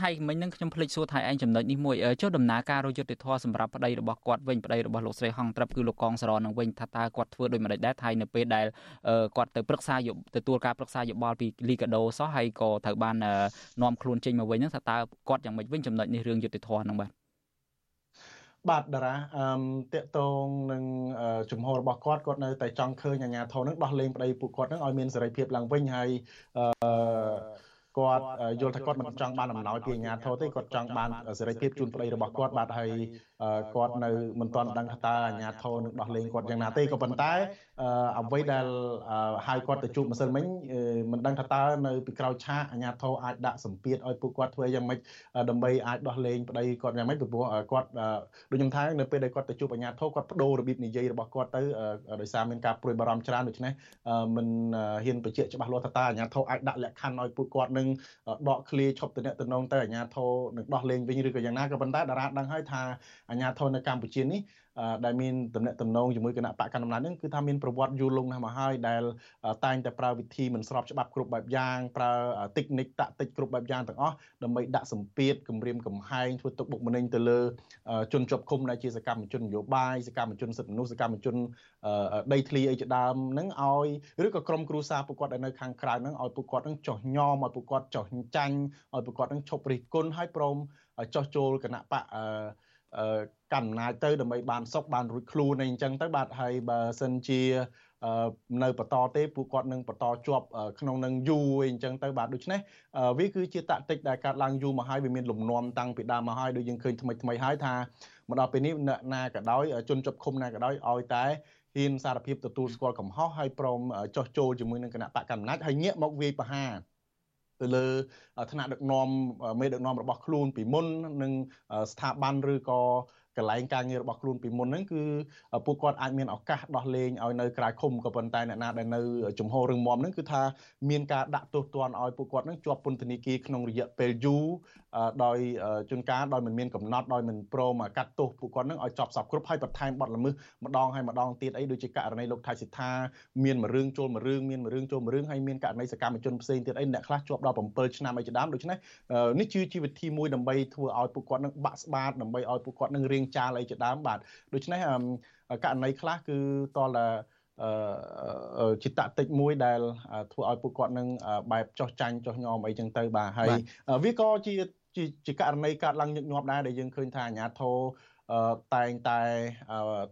ថៃមិញនឹងខ្ញុំភ្លេចសួរថៃឯងចំណុចនេះមួយចុះដំណើរការរយុទ្ធធរសម្រាប់ប្តីរបស់គាត់វិញប្តីរបស់លោកស្រីហងត្រឹបគឺលោកកងសរនឹងវិញថាតើគាត់ធ្វើដូចម្តេចដែរថៃនៅពេលដែលគាត់ទៅប្រឹក្សាទទួលការប្រឹក្សាយោបល់ពីលីកាដូសោះហើយក៏ត្រូវបាននាំខ្លួនចេញមកវិញហ្នឹងថាតើគាត់យ៉ាងម៉េចវិញចំណុចនេះរឿងយុទ្ធធរហ្នឹងបាទបាទតារាអឺតកតងនឹងជំហររបស់គាត់គាត់នៅតែចង់ឃើញអាញាធរនឹងដោះលែងប្តីពួកគាត់នឹងឲ្យមានសេរីភាពឡើងវិញហើយអឺ គាត់យល់ថាគាត់មិនចង់បានអំណោយពីអាជ្ញាធរទេគាត់ចង់បានសេរីភាពជូនប្តីរបស់គាត់បាទហើយគាត់នៅមិនទាន់ដឹងថាតើអាជ្ញាធរនឹងដោះលែងគាត់យ៉ាងណាទេក៏ប៉ុន្តែអ្វីដែលហៅគាត់ទៅជួបម្សិលមិញមិនដឹងថាតើនៅពីក្រោយឆាកអាជ្ញាធរអាចដាក់សម្ពាធឲ្យពួកគាត់ធ្វើយ៉ាងម៉េចដើម្បីអាចដោះលែងប្តីគាត់យ៉ាងម៉េចពីព្រោះគាត់ដូចខ្ញុំថានៅពេលដែលគាត់ទៅជួបអាជ្ញាធរគាត់បដូររបៀបនិយាយរបស់គាត់ទៅដោយសារមានការព្រួយបារម្ភច្រើនដូច្នេះមិនហ៊ានបញ្ជាក់ច្បាស់លាស់ថាតើអាជ្ញាធរអាចដាក់លក្ខខណ្ឌឲ្យពួកគាត់នឹងដកឃ្លាឈប់តំណតំណងទៅអាជ្ញាធរនឹងដោះលែងវិញឬក៏យ៉ាងណាក៏ប៉ុន្តែតារាដឹងហើយថាអាជ្ញាធរនៅកម្ពុជានេះ ដែលមានតំណែងតំណងជាមួយគណៈបកកណ្ដាលអំណាចហ្នឹងគឺថាមានប្រវត្តិយូរលង់ណាស់មកហើយដែលតែងតែប្រើវិធីមិនស្របច្បាប់គ្រប់បែបយ៉ាងប្រើតិចនិកតាក់តិចគ្រប់បែបយ៉ាងទាំងអស់ដើម្បីដាក់សម្ពាធគម្រាមកំហែងធ្វើទុកបុកម្នេញទៅលើជនជាប់ឃុំដែលជាសកម្មជននយោបាយសកម្មជនសិទ្ធិមនុស្សសកម្មជនដីធ្លីអីជាដើមហ្នឹងឲ្យឬក៏ក្រុមគ្រួសារពួកគាត់ដែលនៅខាងក្រៅហ្នឹងឲ្យពួកគាត់ហ្នឹងចោះញោមឲ្យពួកគាត់ចោះចាញ់ឲ្យពួកគាត់ហ្នឹងឈប់រិះគន់ឲ្យព្រមចោះចូលគណៈបកអឺ កាន់អំណាចទៅដើម្បីបានសុខបានរួចខ្លួនអីអញ្ចឹងទៅបាទហើយបើសិនជានៅបន្តទេពួកគាត់នឹងបន្តជាប់ក្នុងនឹងយូរអីអញ្ចឹងទៅបាទដូច្នេះវាគឺជាតាក់ទិកដែលកើតឡើងយូរមកហើយវាមានលំនាំតាំងពីដើមមកហើយដូចយើងឃើញថ្មីថ្មីហើយថាមកដល់ពេលនេះអ្នកណាក៏ដោយជនជាប់ឃុំណាក៏ដោយឲ្យតែហ៊ានសារភាពទទួលស្គាល់កំហុសហើយព្រមចោះចូលជាមួយនឹងគណៈបកកណ្ដាលហើយងាកមកវាយប្រហារ ទៅលើឋានៈដឹកនាំមេដឹកនាំរបស់ខ្លួនពីមុននឹងស្ថាប័នឬក៏ កន្លែងការងាររបស់ខ្លួនពីមុនហ្នឹងគឺពួកគាត់អាចមានឱកាសដោះលែងឲ្យនៅក្រៅឃុំក៏ប៉ុន្តែអ្នកណាដែលនៅជំហររឹងមាំហ្នឹងគឺថាមានការដាក់ទោសទណ្ឌឲ្យពួកគាត់ហ្នឹងជាប់ពន្ធនាគារក្នុងរយៈពេលយូរដោយជួនកាលដោយមិនមានកំណត់ដោយមិនព្រមកាត់ទោសពួកគាត់ហ្នឹងឲ្យចប់សពគ្រប់ហើយបន្ថែមបទល្មើសម្ដងហើយម្ដងទៀតអីដូចជាករណីលោកថៃសិដ្ឋាមានមួយរឿងចូលមួយរឿងមានមួយរឿងចូលមួយរឿងហើយមានករណីសកម្មជនផ្សេងទៀតអីអ្នកខ្លះជាប់ដល់7ឆ្នាំអីជាដើមដូច្នេះនេះគឺជាវិធីមួយដើម្បីធ្វើឲ្យពួកគាត់នឹងបាក់ស្បាតដើម្បីឲ្យពួកគាត់នឹងរៀងចាលអីជាដើមបាទដូច្នេះករណីខ្លះគឺតលអឺជាតតិចមួយដែលធ្វើឲ្យពួកគាត់នឹងបែបចោះចាញ់ចោះញោមអីចឹងទៅបាទហើយវាក៏ជាជាករណីកើតឡើងញឹកញាប់ដែរដែលយើងឃើញថាអាញាធរ តែងតែ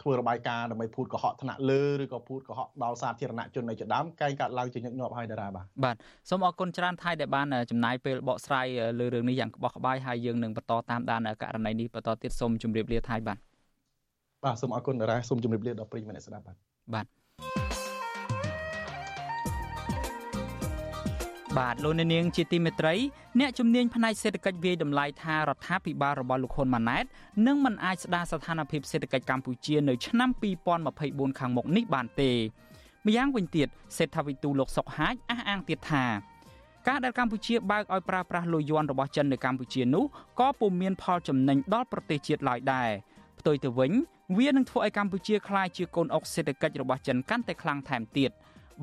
ធ្វើរបាយការណ៍ដើម្បីភូតកុហកថ្នាក់លើឬក៏ភូតកុហកដល់សាធារណជននៅជាដើមកែងកាត់ឡើងជាញឹកញាប់ហើយតារាបាទបាទសូមអរគុណច្រើនថៃដែលបានចំណាយពេលបកស្រាយលើរឿងនេះយ៉ាងក្បោះក្បាយហើយយើងនឹងបន្តតាមដានករណីនេះបន្តទៀតសូមជម្រាបលាថៃបាទបាទសូមអរគុណតារាសូមជម្រាបលាដល់ប្រិយមិត្តអ្នកស្ដាប់បាទបាទ បាទលោកនាងជាទីមេត្រីអ្នកជំនាញផ្នែកសេដ្ឋកិច្ចវាយតម្លៃថារដ្ឋាភិបាលរបស់លោកហ៊ុនម៉ាណែតនឹងមិនអាចស្ដារស្ថានភាពសេដ្ឋកិច្ចកម្ពុជានៅឆ្នាំ2024ខាងមុខនេះបានទេម្យ៉ាងវិញទៀតសេដ្ឋវិទូលោកសុកហាជអះអាងទៀតថាការដែលកម្ពុជាបើកឲ្យប្រើប្រាស់លុយយួនរបស់ចិននៅកម្ពុជានោះក៏ពុំមានផលចំណេញដល់ប្រទេសជាតិឡើយដែរផ្ទុយទៅវិញ វានឹងធ្វើឲ្យកម្ពុជាក្លាយជាកូនអុកសេដ្ឋកិច្ចរបស់ចិនកាន់តែខ្លាំងថែមទៀត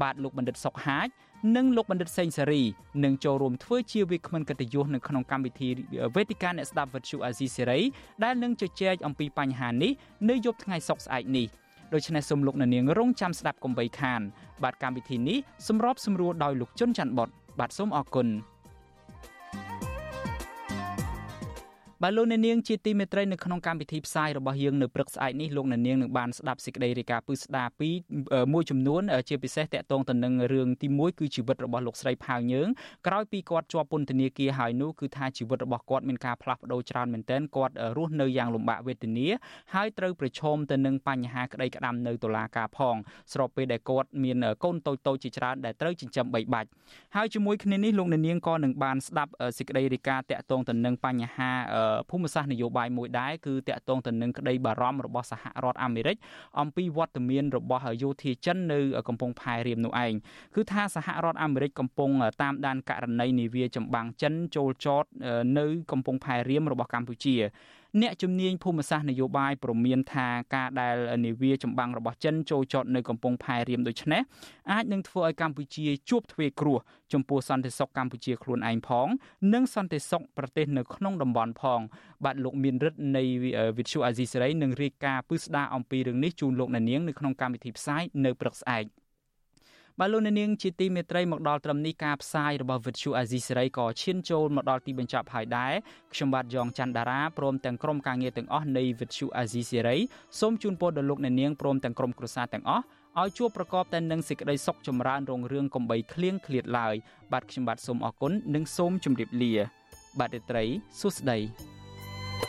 បាទលោកបណ្ឌិតសុកហាជនិងលោកបណ្ឌិតសេងសេរីនឹងចូលរួមធ្វើជាវាគ្មិនកិត្តិយសនៅក្នុងកម្មវិធីវេទិកាអ្នកស្ដាប់វិទ្យុអាស៊ីសេរីដែលនឹងជជែកអំពីបញ្ហានេះនៅយប់ថ្ងៃសុក្រស្អែកនេះដូច្នេះសូមលោកអ្នកនាងរងចាំស្ដាប់កុំបីខាន បាទកម្មវិធីនេះសម្របសម្រួលដោយលោកជុនច័ន្ទបតបាទសូមអរគុណ បាទលោកអ្នកនាងជាទីមេត្រីនៅក្នុងកម្មវិធីផ្សាយរបស់យើងនៅព្រឹកស្អែកនេះលោកអ្នកនាងនឹងបានស្ដាប់សេចក្តីរាយការណ៍ពឹស្ដាពីមួយចំនួនជាពិសេសតកតងទៅនឹងរឿងទី1គឺជីវិតរបស់លោកស្រីផៅយើងក្រោយពីគាត់ជាប់ពន្ធនាគារហើយនោះគឺថាជីវិតរបស់គាត់មានការផ្លាស់ប្ដូរច្រើនមែនទែនគាត់រស់នៅយ៉ាងលំបាកវេទនាហើយត្រូវប្រឈមទៅនឹងបញ្ហាក្តីក្តាំនៅតុលាការផងស្របពេលដែលគាត់មានកូនតូចតូចជាច្រើនដែលត្រូវចិញ្ចឹមបីបាច់ហើយជាមួយគ្នានេះលោកអ្នកនាងក៏នឹងបានស្ដាប់សេចក្តីរាយការណ៍តកតងទៅនឹងបញ្ហាភូមិសាស្ត្រនយោបាយមួយដែរគឺតកតងទៅនឹងក្តីបារម្ភរបស់សហរដ្ឋអាមេរិកអំពីវត្តមានរបស់យោធាចិននៅកំពង់ផែរៀមនោះឯងគឺថាសហរដ្ឋអាមេរិកកំពុងតាមដានករណីនាវាចម្បាំងចិនចូលចតនៅកំពង់ផែរៀមរបស់កម្ពុជា អ្នកជំនាញភូមិសាស្ត្រនយោបាយព្រមានថាការដែលនាវាចម្បាំងរបស់ចិនចូលចតនៅកំពង់ផែរៀមដូចនេះអាចនឹងធ្វើឲ្យកម្ពុជាជួបទ្វេគ្រោះចំពោះសន្តិសុខកម្ពុជាខ្លួនឯងផង និងសន្តិសុខប្រទេសនៅក្នុងតំបន់ផង បាទលោកមានរិទ្ធនៃវិទ្យុអាស៊ីសេរីនឹងរាយការណ៍ពឹស្ដារអំពីរឿងនេះជូនលោកអ្នកនាងនៅក្នុងកម្មវិធីផ្សាយនៅព្រឹកស្អែក។ បាទលោកនាងជាទីមេត្រីមកដល់ត្រឹមនេះការផ្សាយរបស់ Vuthu Azizi Serai ក៏ឈានចូលមកដល់ទីបញ្ចប់ហើយដែរខ្ញុំបាទយ៉ងច័ន្ទដារាព្រមទាំងក្រុមការងារទាំងអស់នៃ Vuthu Azizi Serai សូមជូនពរដល់លោកនាងព្រមទាំងក្រុមគ្រួសារទាំងអស់ឲ្យជួបប្រកបតែនឹងសេចក្តីសុខចម្រើនរុងរឿងកំបីគ្លៀងឃ្លាតឡើយបាទខ្ញុំបាទសូមអរគុណនិងសូមជម្រាបលា បាទរាត្រីសួស្តី